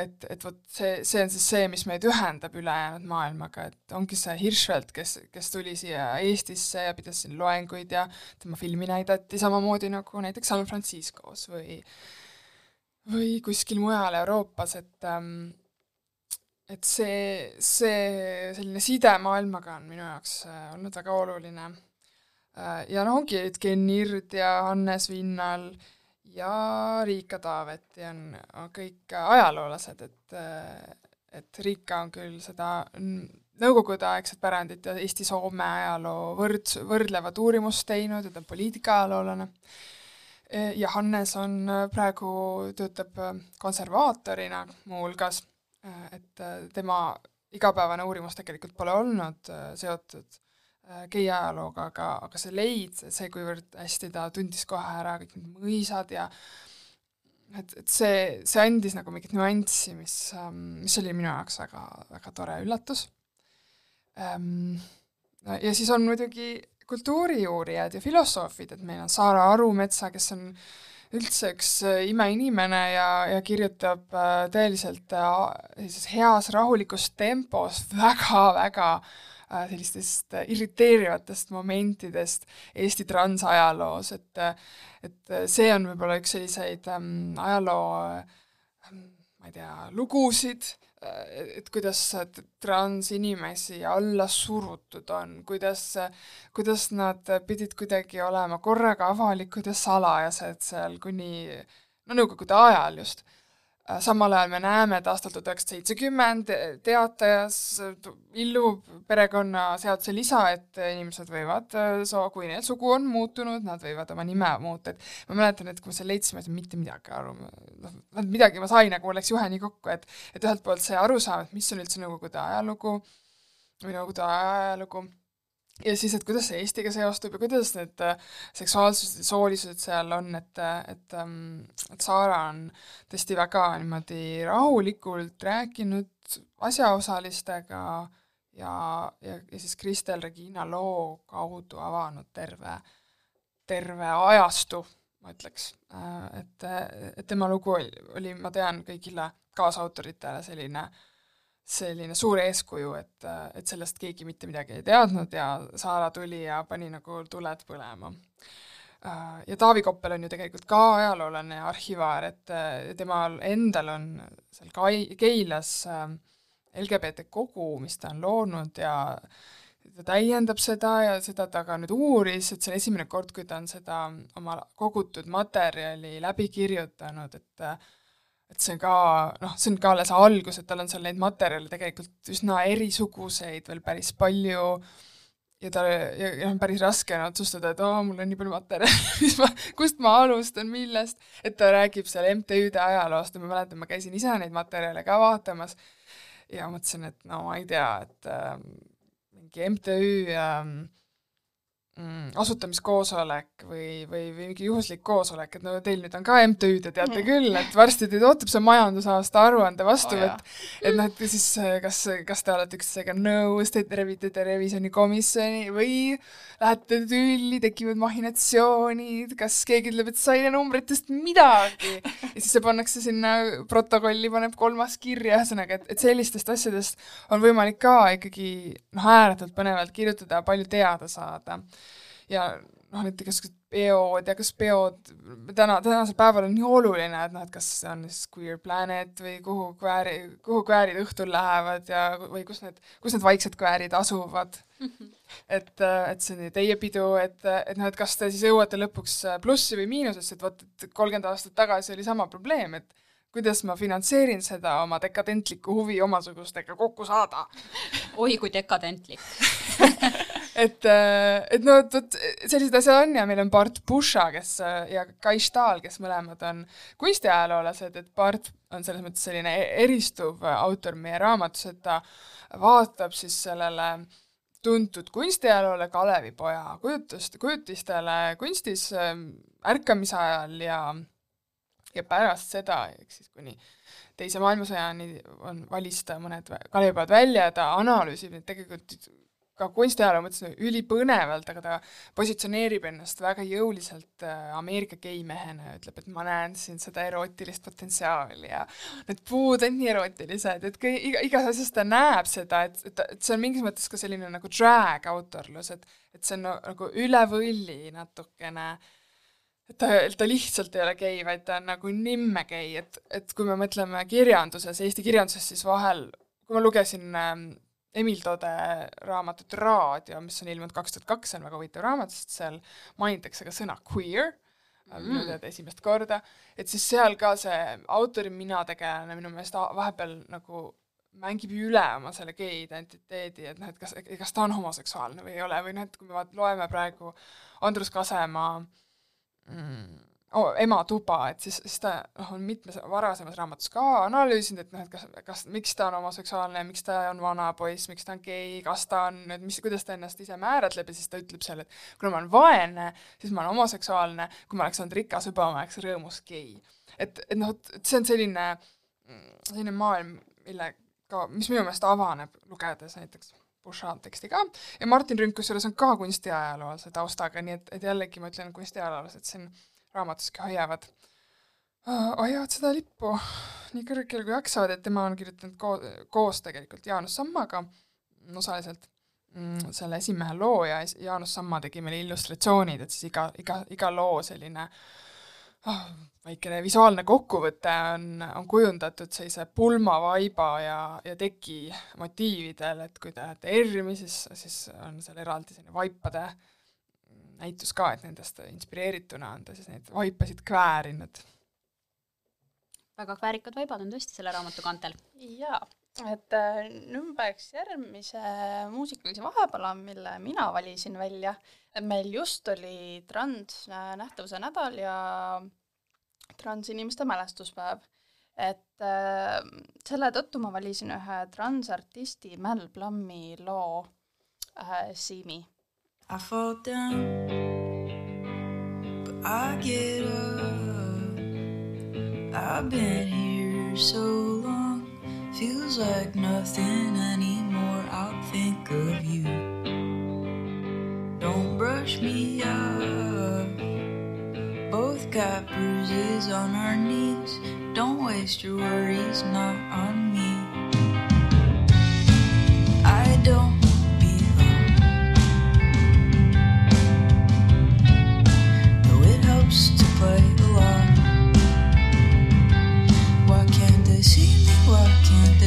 et, et vot see, see on siis see, mis meid ühendab ülejäänud maailmaga, et ongi see Hirschfeld, kes, kes tuli siia Eestisse ja pidas siin loenguid ja tema filmi näidati samamoodi nagu näiteks San Franciscos või või kuskil mujal Euroopas, et ähm, et see, see selline side maailmaga on minu jaoks äh, olnud väga oluline. Äh, ja noh, ongi, et Ken Ird ja Hannes Vinnal ja Riika Taaveti on, on kõik ajaloolased, et äh, et Riika on küll seda nõukogudeaegset pärandit ja Eesti-Soome ajaloo võrd-, võrdlevat uurimust teinud ja ta on poliitika-ajaloolane, ja Hannes on praegu, töötab konservaatorina muuhulgas et äh, tema igapäevane uurimus tegelikult pole olnud äh, seotud gei ajalooga, aga, aga see leid, see, kuivõrd hästi ta tundis kohe ära kõik need mõisad ja et, et see, see andis nagu mingit nüanssi, mis, ähm, mis oli minu jaoks väga, väga tore üllatus. Ähm, ja siis on muidugi kultuuriuurijad ja filosoofid, et meil on Saara Arumetsa, kes on äh, üldse üks äh, imeinimene ja, ja kirjutab äh, tõeliselt äh, sellises heas rahulikus tempos väga-väga sellistest irriteerivatest momentidest Eesti transajaloos, et et see on võib-olla üks selliseid ähm, ajaloo ähm, ma ei tea, lugusid, et kuidas transinimesi alla surutud on, kuidas, kuidas nad pidid kuidagi olema korraga avalikud ja salajased seal kuni no nõukogude ajal just. Äh, samal ajal me näeme, et aastal tuhat üheksasada seitsekümmend teatajas illub perekonnaseaduse lisa, et inimesed võivad, äh, kui neil sugu on muutunud, nad võivad oma nime muuta, et ma mäletan, et kui me selle leidsime, et mitte midagi aru, noh, midagi ma sain, aga mul läks juhe nii kokku, et et ühelt poolt see arusaam, et mis on üldse Nõukogude ajalugu või Nõukogude ajalugu, ja siis, et kuidas see Eestiga seostub ja kuidas need äh, seksuaalsused ja soolisused seal on, et, et, ähm, et Saara on tõesti väga niimoodi rahulikult rääkinud asjaosalistega ja, ja, ja siis Kristel Regina loo kaudu avanud terve, terve ajastu, ma ütleks. Äh, et, et tema lugu oli, oli, ma tean, kõigile kaasautoritele selline äh, selline suur eeskuju, et, et sellest keegi mitte midagi ei teadnud ja Saara tuli ja pani nagu tuled põlema. Ja Taavi Koppel on ju tegelikult ka ajaloolane ja arhivaar, et temal endal on seal Kai-, Keilas äh, LGBT kogu, mis ta on loonud ja ta täiendab seda ja seda ta ka nüüd uuris, et see on esimene kord, kui ta on seda oma kogutud materjali läbi kirjutanud, et et see on ka, noh, see on ka alles algus, et tal on seal neid materjale tegelikult üsna erisuguseid veel päris palju. Ja ta, ja, ja on päris raske on otsustada, et oo, mul on nii palju materjali mis ma, kust ma alustan, millest, et ta räägib seal MTÜ-de ajaloost ja ma mäletan, ma käisin ise neid materjale ka vaatamas ja mõtlesin, et no ma ei tea, et äh, mingi MTÜ äh, mm, asutamiskoosolek või, või, või mingi juhuslik koosolek, et no teil nüüd on ka MTÜ, te teate mm. küll, et varsti teid ootab see majandusaasta aruande vastuvõtt. Oh,, et noh, et siis kas, kas te olete üksteisega nõus, te revite revisjonikomisjoni või lähete tülli, tekivad mahhinatsioonid, kas keegi ütleb, et sa ei tea numbritest midagi? Ja siis see pannakse sinna protokolli, paneb kolmas kirja, ühesõnaga, et, et sellistest asjadest on võimalik ka ikkagi noh, ääretult põnevalt kirjutada, palju teada saada ja noh, näiteks peod ja kas peod täna, tänasel päeval on nii oluline, et noh, et kas see on siis Queer Planet või kuhu kvääri, kuhu kväärid õhtul lähevad ja, või kus need, kus need vaiksed kväärid asuvad et, et see on teie pidu, et, et noh, et kas te siis jõuate lõpuks plussi või miinusesse, et vot, et kolmkümmend aastat tagasi oli sama probleem, et kuidas ma finantseerin seda oma dekadentlikku huvi omasugustega kokku saada. oi kui dekadentlik et, äh, et no vot sellised asjad on ja meil on Bart Pusha, kes ja Kai Stahl, kes mõlemad on kunstiajaloolased, et Bart on selles mõttes selline e-, eristuv autor meie raamatus, et ta vaatab siis sellele tuntud kunstiajaloole Kalevipoja kujutust, kujutistele kunstis ähm, ärkamise ajal ja ja pärast seda, ehk siis kuni teise maailmasõjani on, valis ta mõned Kalevipojad välja ja ta analüüsib neid tegelikult ka kunstiajaloo mõttes ülipõnevalt, aga ta positsioneerib ennast väga jõuliselt äh, Ameerika geimehena ja ütleb, et ma näen siin seda erootilist potentsiaali ja need puud on nii erootilised, et kui iga, igas asjas ta näeb seda, et, et, et see on mingis mõttes ka selline nagu drag autorlus, et et see on nagu üle võlli natukene. Ta, ta lihtsalt ei ole gei, vaid ta on nagu nimme gei, et, et kui me mõtleme kirjanduses, Eesti kirjanduses, siis vahel, kui ma lugesin ähm, Emil Tode raamatut Raadio, mis on ilmunud kaks tuhat kaks, see on väga huvitav raamat, sest seal mainitakse ka sõna queer mm., minu teada esimest korda, et siis seal ka see autori minategelane minu meelest vahepeal nagu mängib üle oma selle gei identiteedi, et noh, et kas, kas ta on homoseksuaalne või ei ole, või noh, et kui me vaat-, loeme praegu Andrus Kasemaa mm, oh, ema tuba, et siis, siis ta noh, on mitmes varasemas raamatus ka analüüsinud, et noh, et kas, kas, miks ta on homoseksuaalne, miks ta on vanapoiss, miks ta on gei, kas ta on nüüd, mis, kuidas ta ennast ise määratleb ja siis ta ütleb seal, et kuna ma olen vaene, siis ma olen homoseksuaalne, kui ma oleks olnud rikas juba, ma oleks rõõmus gei. et, et noh, et see on selline, selline maailm, millega, mis minu meelest avaneb, lugedes näiteks Bouchard teksti ka ja Martin Rünk kusjuures on ka kunstiajaloolase taustaga, nii et, et jällegi ma ütlen kunstiajaloolased siin raamatuski hoiavad, hoiavad seda lippu nii kõrgel kui jaksavad, et tema on kirjutanud ko-, koos tegelikult Jaanus Sammaga osaliselt mm, selle esimehe loo ja Jaanus Samma tegi meile illustratsioonid, et siis iga, iga, iga loo selline oh, väikene visuaalne kokkuvõte on, on kujundatud sellise pulmavaiba ja, ja teki motiividel, et kui te lähete ERM-i, siis, siis on seal eraldi selline vaipade äh, näitus ka, et nendest inspireerituna on ta siis neid vaipasid kväärinud. väga kväärikad vaibad on tõesti selle raamatu kantel. jaa, et äh, nüüd peaks järgmise muusikalise vahepala, mille mina valisin välja, et meil just oli transnähtavuse nädal ja transinimeste mälestuspäev et äh, selle tõttu ma valisin ühe transartisti Mel Plummi loo äh, Simi I fall down, but I get up. I've been here so long, feels like nothing anymore. I'll think of you. Don't brush me off. Both got bruises on our knees. Don't waste your worries, not on me.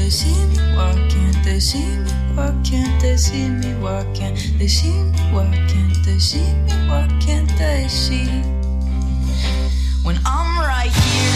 See me? Why can't they see me? Why can't they see me? Why can't they see me? Why can't they see me? Why can't they see? When I'm right here.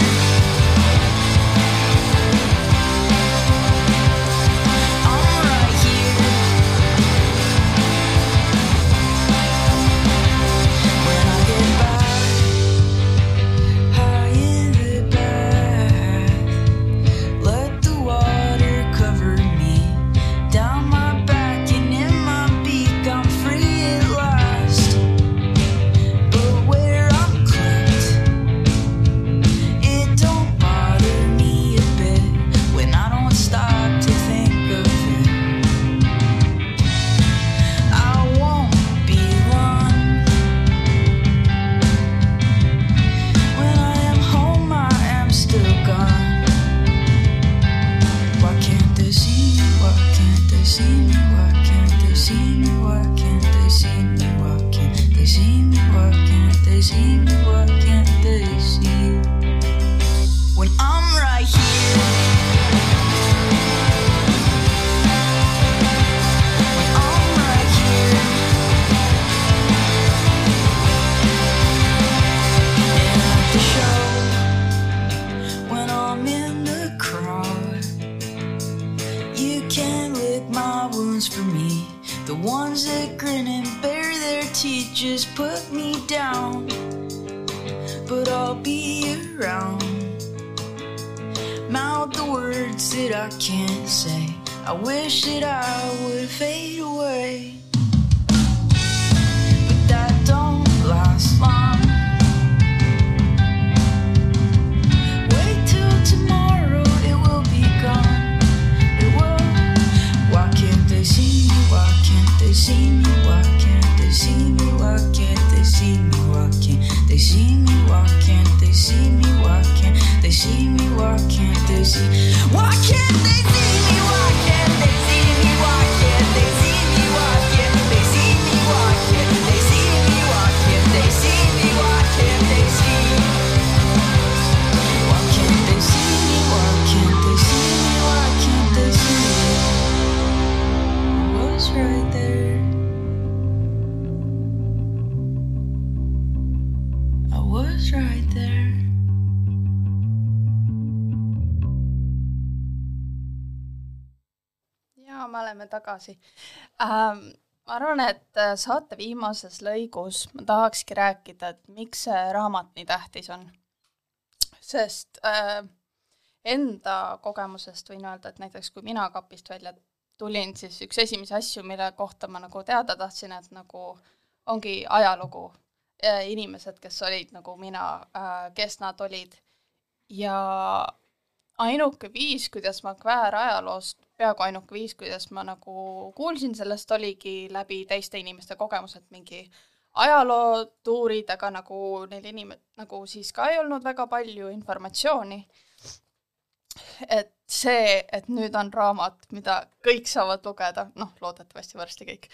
See me? Why can't they see? Why can't they see tagasi ähm,. ma arvan, et äh, saate viimases lõigus ma tahakski rääkida, et miks see raamat nii tähtis on. sest äh, enda kogemusest võin öelda, et näiteks kui mina kapist välja tulin, siis üks esimesi asju, mille kohta ma nagu teada tahtsin, et nagu ongi ajalugu, inimesed, kes olid nagu mina, kes nad olid ja ainuke viis, kuidas ma kväärajaloost, peaaegu ainuke viis, kuidas ma nagu kuulsin sellest, oligi läbi teiste inimeste kogemused, mingi ajalootuurid, aga nagu neil inim-, nagu siis ka ei olnud väga palju informatsiooni. et see, et nüüd on raamat, mida kõik saavad lugeda, noh, loodetavasti varsti kõik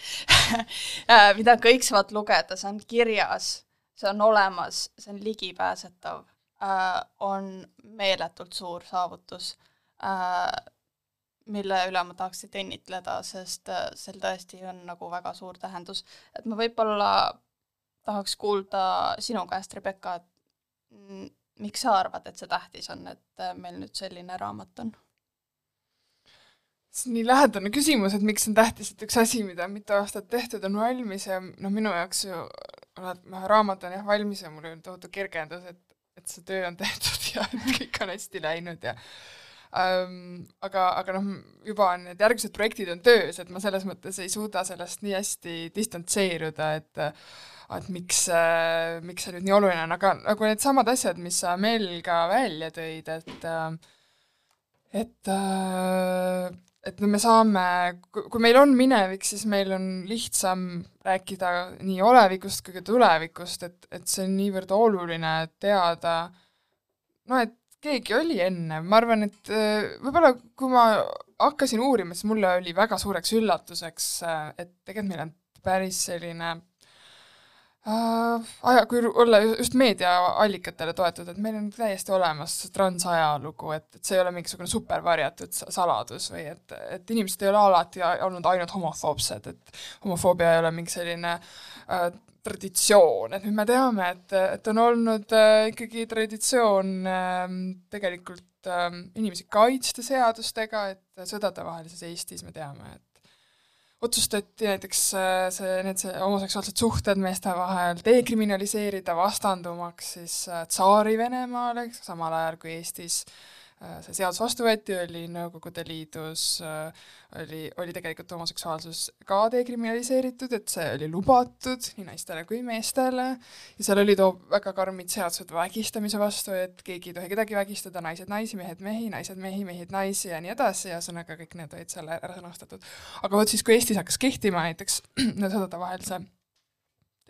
mida kõik saavad lugeda, see on kirjas, see on olemas, see on ligipääsetav äh,, on meeletult suur saavutus äh,, mille üle ma tahaks teid õnnitleda, sest äh, sel tõesti on nagu väga suur tähendus. et ma võib-olla tahaks kuulda sinu käest, Rebecca, et miks sa arvad, et see tähtis on, et äh, meil nüüd selline raamat on? see on nii lähedane küsimus, et miks on tähtis, et üks asi, mida mitu aastat tehtud, on valmis ja noh, minu jaoks ju noh, raamat on jah valmis ja mul on tohutu kergendus, et, et see töö on tehtud ja et kõik on hästi läinud ja ähm, aga, aga noh, juba on need järgmised projektid on töös, et ma selles mõttes ei suuda sellest nii hästi distantseeruda, et et miks, miks see nüüd nii oluline on, aga nagu needsamad asjad, mis sa Mel ka välja tõid, et äh, et äh, et me saame, kui meil on minevik, siis meil on lihtsam rääkida nii olevikust kui ka tulevikust, et, et see on niivõrd oluline teada, no et keegi oli enne, ma arvan, et äh, võib-olla kui ma hakkasin uurima, siis mulle oli väga suureks üllatuseks, et tegelikult meil on päris selline äh, aja, kui olla ju- just meediaallikatele toetuda, et meil on täiesti olemas transajalugu, et, et see ei ole mingisugune supervarjatud sa- saladus või et, et inimesed ei ole alati olnud ainult homofoobsed, et homofoobia ei ole mingi selline äh, traditsioon, et nüüd me teame, et, et on olnud äh, ikkagi traditsioon äh, tegelikult äh, inimesi kaitsta seadustega, et sõdadevahelises Eestis me teame, et otsustati näiteks äh, see, need see homoseksuaalsed suhted meeste vahel dekriminaliseerida vastandumaks siis äh, Tsaari-Venemaale, samal ajal kui Eestis. äh, see seadus vastu võeti, oli Nõukogude Liidus äh, oli, oli tegelikult homoseksuaalsus ka dekriminaliseeritud, et see oli lubatud nii naistele kui meestele ja seal olid oo- väga karmid seadused vägistamise vastu, et keegi ei tohi kedagi vägistada, naised naisi, mehed mehi, naised mehi, mehed naisi ja nii edasi ühesõnaga kõik need olid seal ära sõnastatud. aga vot siis, kui Eestis hakkas kehtima näiteks sõdade vahel see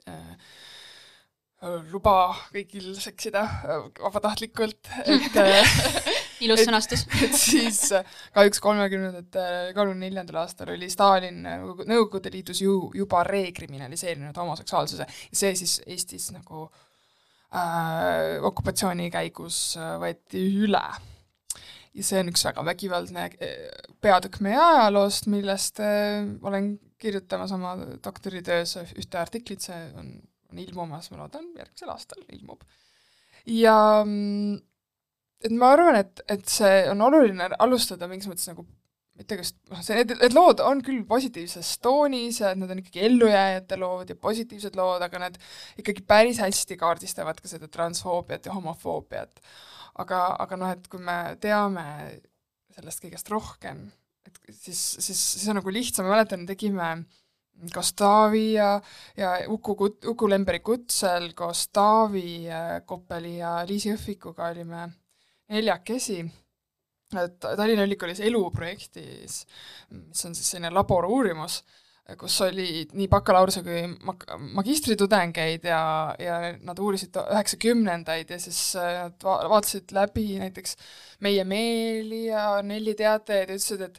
äh, luba kõigil seksida äh, vabatahtlikult, et äh, ilus sõnastus. et siis äh, kahjuks kolmekümnendatel, kolmekümne neljandal aastal oli Stalin äh, Nõukogude Liidus ju juba rekriminaliseerinud homoseksuaalsuse ja see siis Eestis nagu äh, okupatsiooni käigus äh, võeti üle. ja see on üks väga vägivaldne äh, peatükk meie ajaloost, millest äh, olen kirjutamas oma doktoritöös ühte artiklit, see on, on ilmumas, ma loodan, järgmisel aastal ilmub. ja mm, et ma arvan, et, et see on oluline alustada mingis mõttes nagu tea, kas noh, see, need, need lood on küll positiivses toonis ja et nad on ikkagi ellujääjate lood ja positiivsed lood, aga nad ikkagi päris hästi kaardistavad ka seda transfoobiat ja homofoobiat. aga, aga noh, et kui me teame sellest kõigest rohkem, et siis, siis, siis on nagu lihtsam, ma mäletan, tegime koos Taavi ja, ja Uku Kut-, Uku Lemberi kutsel koos Taavi Koppeli ja Liisi Õhvikuga olime neljakesi. Et Tallinna Ülikoolis eluprojektis, mis on siis selline laboruurimus, kus oli nii bakalaureuse kui mag-, magistritudengeid ja, ja nad uurisid üheksakümnendaid ja siis äh, nad va-, vaatasid läbi näiteks Meie Meeli ja Nelli Teatajaid ja ütlesid, et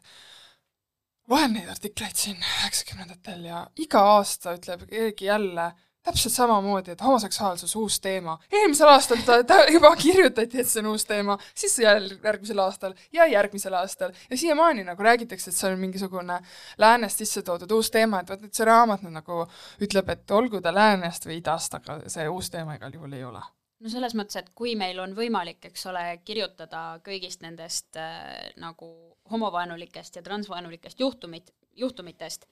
loen neid artikleid siin üheksakümnendatel ja iga aasta ütleb keegi jälle täpselt samamoodi, et homoseksuaalsus uus teema. eelmisel aastal ta, ta juba kirjutati, et see on uus teema, siis jälle järgmisel aastal ja järgmisel aastal. Ja siiamaani nagu räägitakse, et see on mingisugune läänest sisse toodud uus teema, et vot, et see raamat nüüd nagu ütleb, et olgu ta läänest või idast, aga see uus teema igal juhul ei ole. No selles mõttes, et kui meil on võimalik, eks ole, kirjutada kõigist nendest äh, nagu homovaenulikest ja transvaenulikest juhtumit, juhtumitest,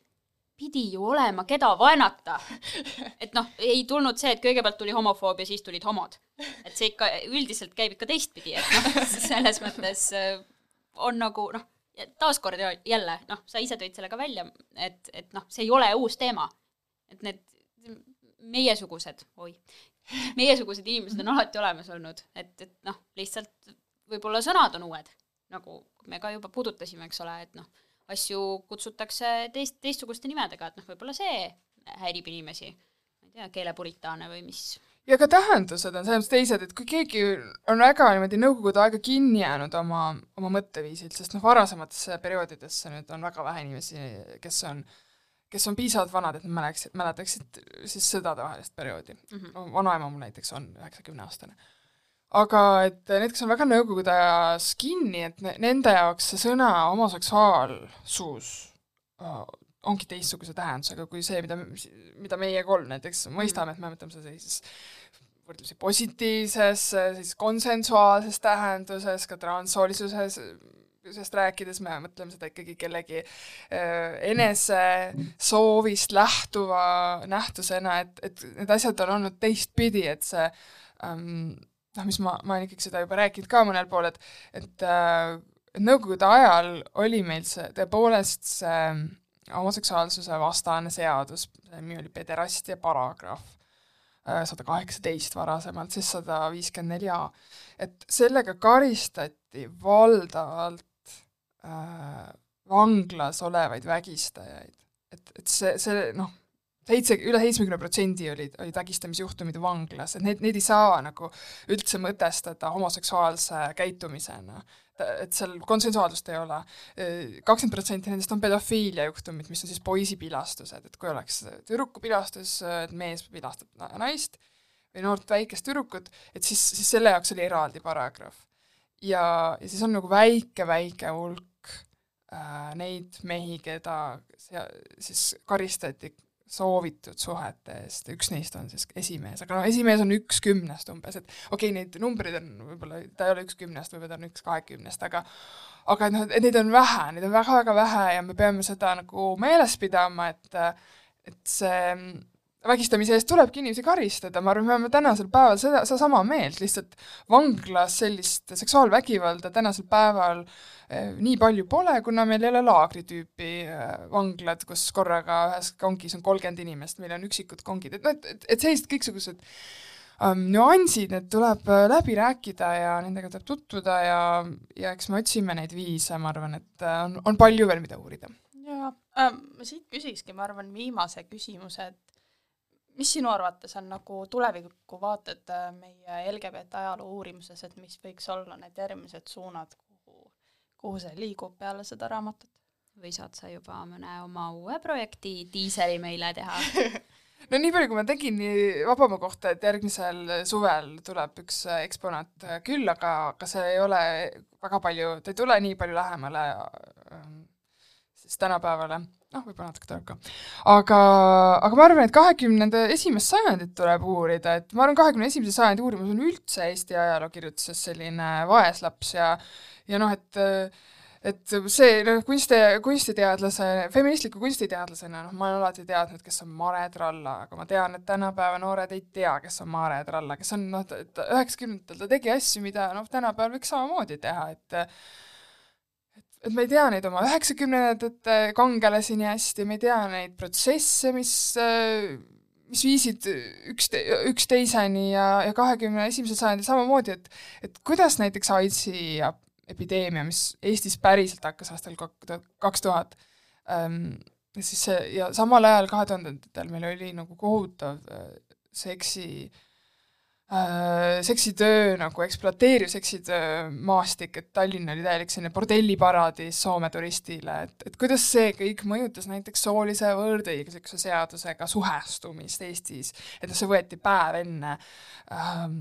pidi ju olema, keda vaenata. et noh, ei tulnud see, et kõigepealt tuli homofoobia, siis tulid homod. et see ikka üldiselt käib ikka teistpidi, et noh, selles mõttes äh, on nagu noh, taaskord jälle, noh, sa ise tõid selle ka välja, et, et noh, see ei ole uus teema. et need meiesugused, oi, meiesugused inimesed on alati olemas olnud, et, et noh, lihtsalt võib-olla sõnad on uued, nagu me ka juba puudutasime, eks ole, et noh, asju kutsutakse teist, teistsuguste nimedega, et noh, võib-olla see häirib inimesi, ma ei tea, keelepuritaane või mis. ja ka tähendused on selles mõttes teised, et kui keegi on väga niimoodi nõukogude aega kinni jäänud oma, oma mõtteviisilt, sest noh, varasematesse perioodidesse nüüd on väga vähe inimesi, kes on kes on piisavalt vanad, et nad mäleksid, mäletaksid siis sõdadevahelist perioodi mm. -hmm. vanaema mul näiteks on üheksakümneaastane. Aga et need, kes on väga nõukogude ajas kinni, et ne-, nende jaoks see sõna homoseksuaalsus uh, ongi teistsuguse tähendusega kui see, mida, mida meie kolm näiteks mõistame, et me mõtleme seda sellises võrdlemisi positiivses, siis konsensuaalses tähenduses, ka transsoolilisuses sest rääkides me mõtleme seda ikkagi kellegi äh, enese soovist lähtuva nähtusena, et, et need asjad on olnud teistpidi, et see ähm, noh, mis ma, ma olen ikkagi seda juba rääkinud ka mõnel pool, et et äh, Nõukogude ajal oli meil see tõepoolest see homoseksuaalsuse vastane seadus, nimi oli pederastia paragrahv, sada kaheksateist varasemalt, siis sada viiskümmend neli A. et sellega karistati valdavalt äh, vanglas olevaid vägistajaid. et, et see, see noh, seitse, üle seitsmekümne protsendi olid, olid vägistamisjuhtumid vanglas, et neid, neid ei saa nagu üldse mõtestada homoseksuaalse käitumisena. et seal konsensuaalsust ei ole. kakskümmend protsenti nendest on pedofiilia juhtumid, mis on siis poisipilastused, et kui oleks tüdruku pilastus, et mees pilastab naist või noort väikest tüdrukut, et siis, siis selle jaoks oli eraldi paragrahv. ja, ja siis on nagu väike-väike hulk äh, neid mehi, keda siis karistati soovitud suhete eest, üks neist on siis esimees, aga noh, esimees on üks kümnest umbes, et okei okay,, neid numbreid on võib-olla, ta ei ole üks kümnest, võib-olla ta on üks kahekümnest, aga aga noh, et neid on vähe, neid on väga-väga vähe ja me peame seda nagu meeles pidama, et et see vägistamise eest tulebki inimesi karistada, ma arvan, me oleme tänasel päeval seda, sedasama meelt, lihtsalt vanglas sellist seksuaalvägivalda tänasel päeval eh, nii palju pole, kuna meil ei ole laagritüüpi eh, vanglad, kus korraga ühes kongis on kolmkümmend inimest, meil on üksikud kongid, et noh, et, et, et sellised kõiksugused um, nüansid, need tuleb äh, läbi rääkida ja nendega tuleb tutvuda ja, ja eks me otsime neid viise, ma arvan, et äh, on, on palju veel, mida uurida. jaa. Ähm,, ma siit küsikski, ma arvan, viimase küsimuse, et mis sinu arvates on nagu tulevikuvaated äh, meie LGBT ajaloo uurimuses, et mis võiks olla need järgmised suunad, kuhu, kuhu see liigub peale seda raamatut? või saad sa juba mõne oma uue projekti diiseli meile teha no nii palju, kui ma tegin Vabamaa kohta, et järgmisel suvel tuleb üks äh, eksponaat äh, küll, aga, aga see ei ole väga palju, ta ei tule nii palju lähemale siis tänapäevale noh, võib-olla natuke tuleb ka. aga, aga ma arvan, et kahekümnenda esimest sajandit tuleb uurida, et ma arvan, kahekümne esimese sajandi uurimus on üldse Eesti ajalookirjutuses selline vaeslaps ja ja noh, et et see noh, kunsti, kunstiteadlase, feministliku kunstiteadlasena noh, ma olen alati teadnud, kes on Mare Tralla, aga ma tean, et tänapäeva noored ei tea, kes on Mare Tralla, kes on noh, üheksakümnendatel ta tegi asju, mida noh, tänapäeval võiks samamoodi teha, et et, me ei tea neid oma üheksakümnendate kangelasi nii hästi, me ei tea neid protsesse, mis mis viisid ükste-, üksteiseni ja, ja kahekümne esimesel sajandil samamoodi, et et kuidas näiteks AIDSi epideemia, mis Eestis päriselt hakkas aastal kak-, kaks tuhat, ähm, siis see, ja samal ajal kahe tuhandendatel meil oli nagu kohutav äh, seksi äh, seksitöö nagu ekspluateeriv seksitöö maastik, et Tallinn oli täielik selline bordelliparadiis Soome turistile, et, et kuidas see kõik mõjutas näiteks soolise võrdõiguslikkuse seadusega suhestumist Eestis, et noh, see võeti päev enne ähm,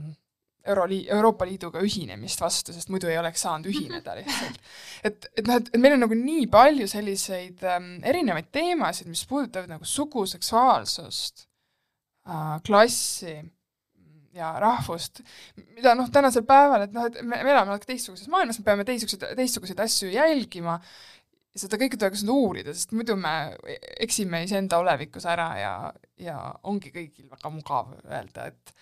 Euroli-, Euroopa Liiduga ühinemist vastu, sest muidu ei oleks saanud ühineda lihtsalt. et, et noh, et, et meil on nagu nii palju selliseid ähm, erinevaid teemasid, mis puudutavad nagu sugu, seksuaalsust äh,, klassi ja rahvust, mida noh, tänasel päeval, et noh, et me, me elame natuke teistsuguses maailmas, me peame teistsuguseid, teistsuguseid asju jälgima seda kõike tuleks nüüd uurida, sest muidu me eksime iseenda olevikus ära ja, ja ongi kõigil väga mugav öelda, et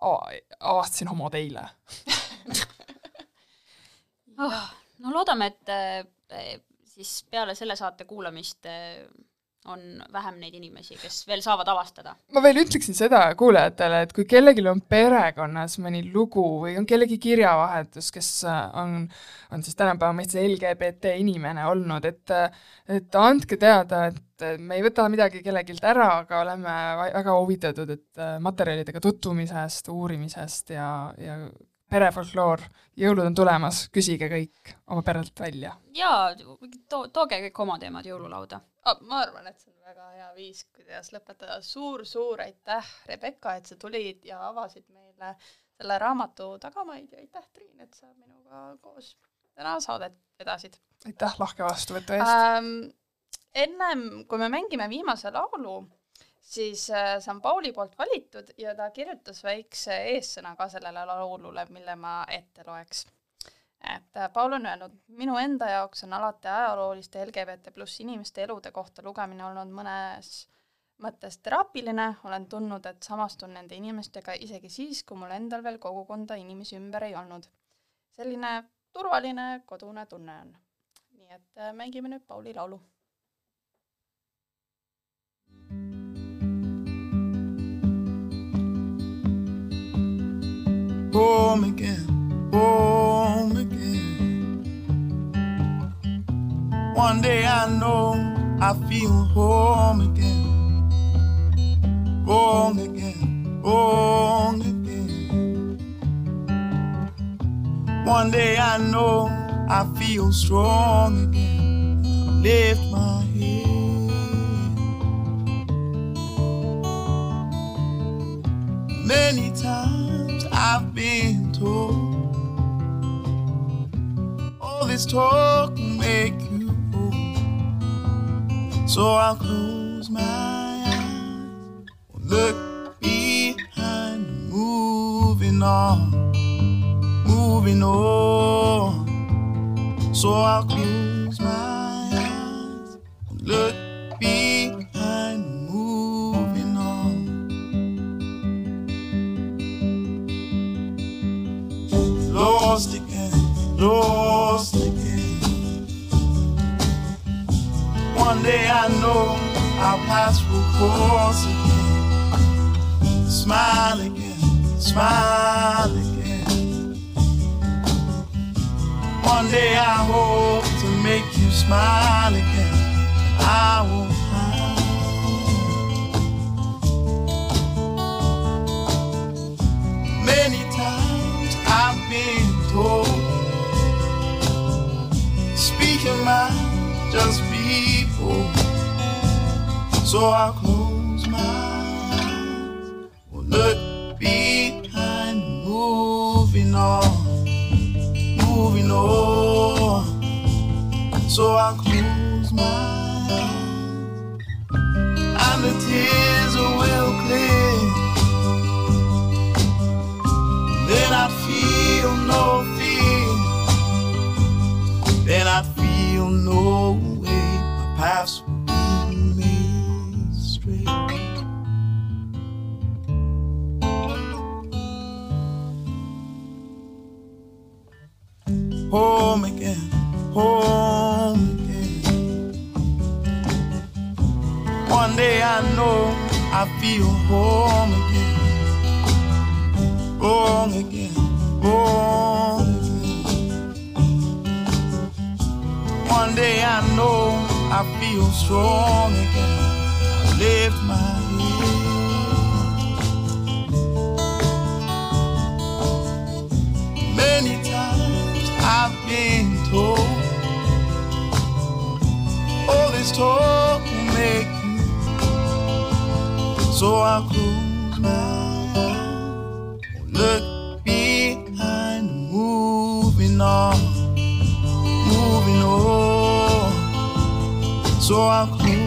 avastasin homod eile oh, no loodame, et äh, siis peale selle saate kuulamist äh, on vähem neid inimesi, kes veel saavad avastada. ma veel ütleksin seda kuulajatele, et kui kellelgi on perekonnas mõni lugu või on kellegi kirjavahetus, kes on, on siis tänapäeva mõistes LGBT inimene olnud, et et andke teada, et me ei võta midagi kellelgi ära, aga oleme väga huvitatud, et materjalidega tutvumisest, uurimisest ja, ja perefolkloor, jõulud on tulemas, küsige kõik oma perelt välja. jaa, to-, tooge kõik oma teemad jõululauda oh,. ma arvan, et see on väga hea viis, kuidas lõpetada suur,. suur-suur aitäh, Rebecca, et sa tulid ja avasid meile selle raamatu tagamaid ja aitäh, Triin, et sa minuga koos täna saadet vedasid. aitäh lahke vastuvõtu eest ähm,! ennem, kui me mängime viimase laulu, siis äh, on Pauli poolt valitud ja ta kirjutas väikse eessõna ka sellele laulule, mille ma ette loeks. et äh, Paul on öelnud, minu enda jaoks on alati ajalooliste LGBT pluss inimeste elude kohta lugemine olnud mõnes mõttes teraapiline, olen tundnud, et samastun nende inimestega isegi siis, kui mul endal veel kogukonda inimesi ümber ei olnud. selline turvaline kodune tunne on. nii et äh, mängime nüüd Pauli laulu home again, home again. One day I know I feel home again, home again, home again. One day I know I feel strong again. Lift my head. Many times I've been told all this talk will make you old. So I'll close my eyes, look behind, moving on, moving on. So I'll close again, again. One day I know our paths will cross again. Smile again, smile again. One day I hope to make you smile again. I will Just bold. So I'll close my eyes, will look behind, moving on, moving on. So I'll close my eyes, and the tears will clear. Then I life's been made straight. Home again, home again. One day I know I feel home again, home again. I feel strong again. I lift my head. Many times I've been told, all this talk will make you. So I close my eyes, look behind, moving on, so I'll.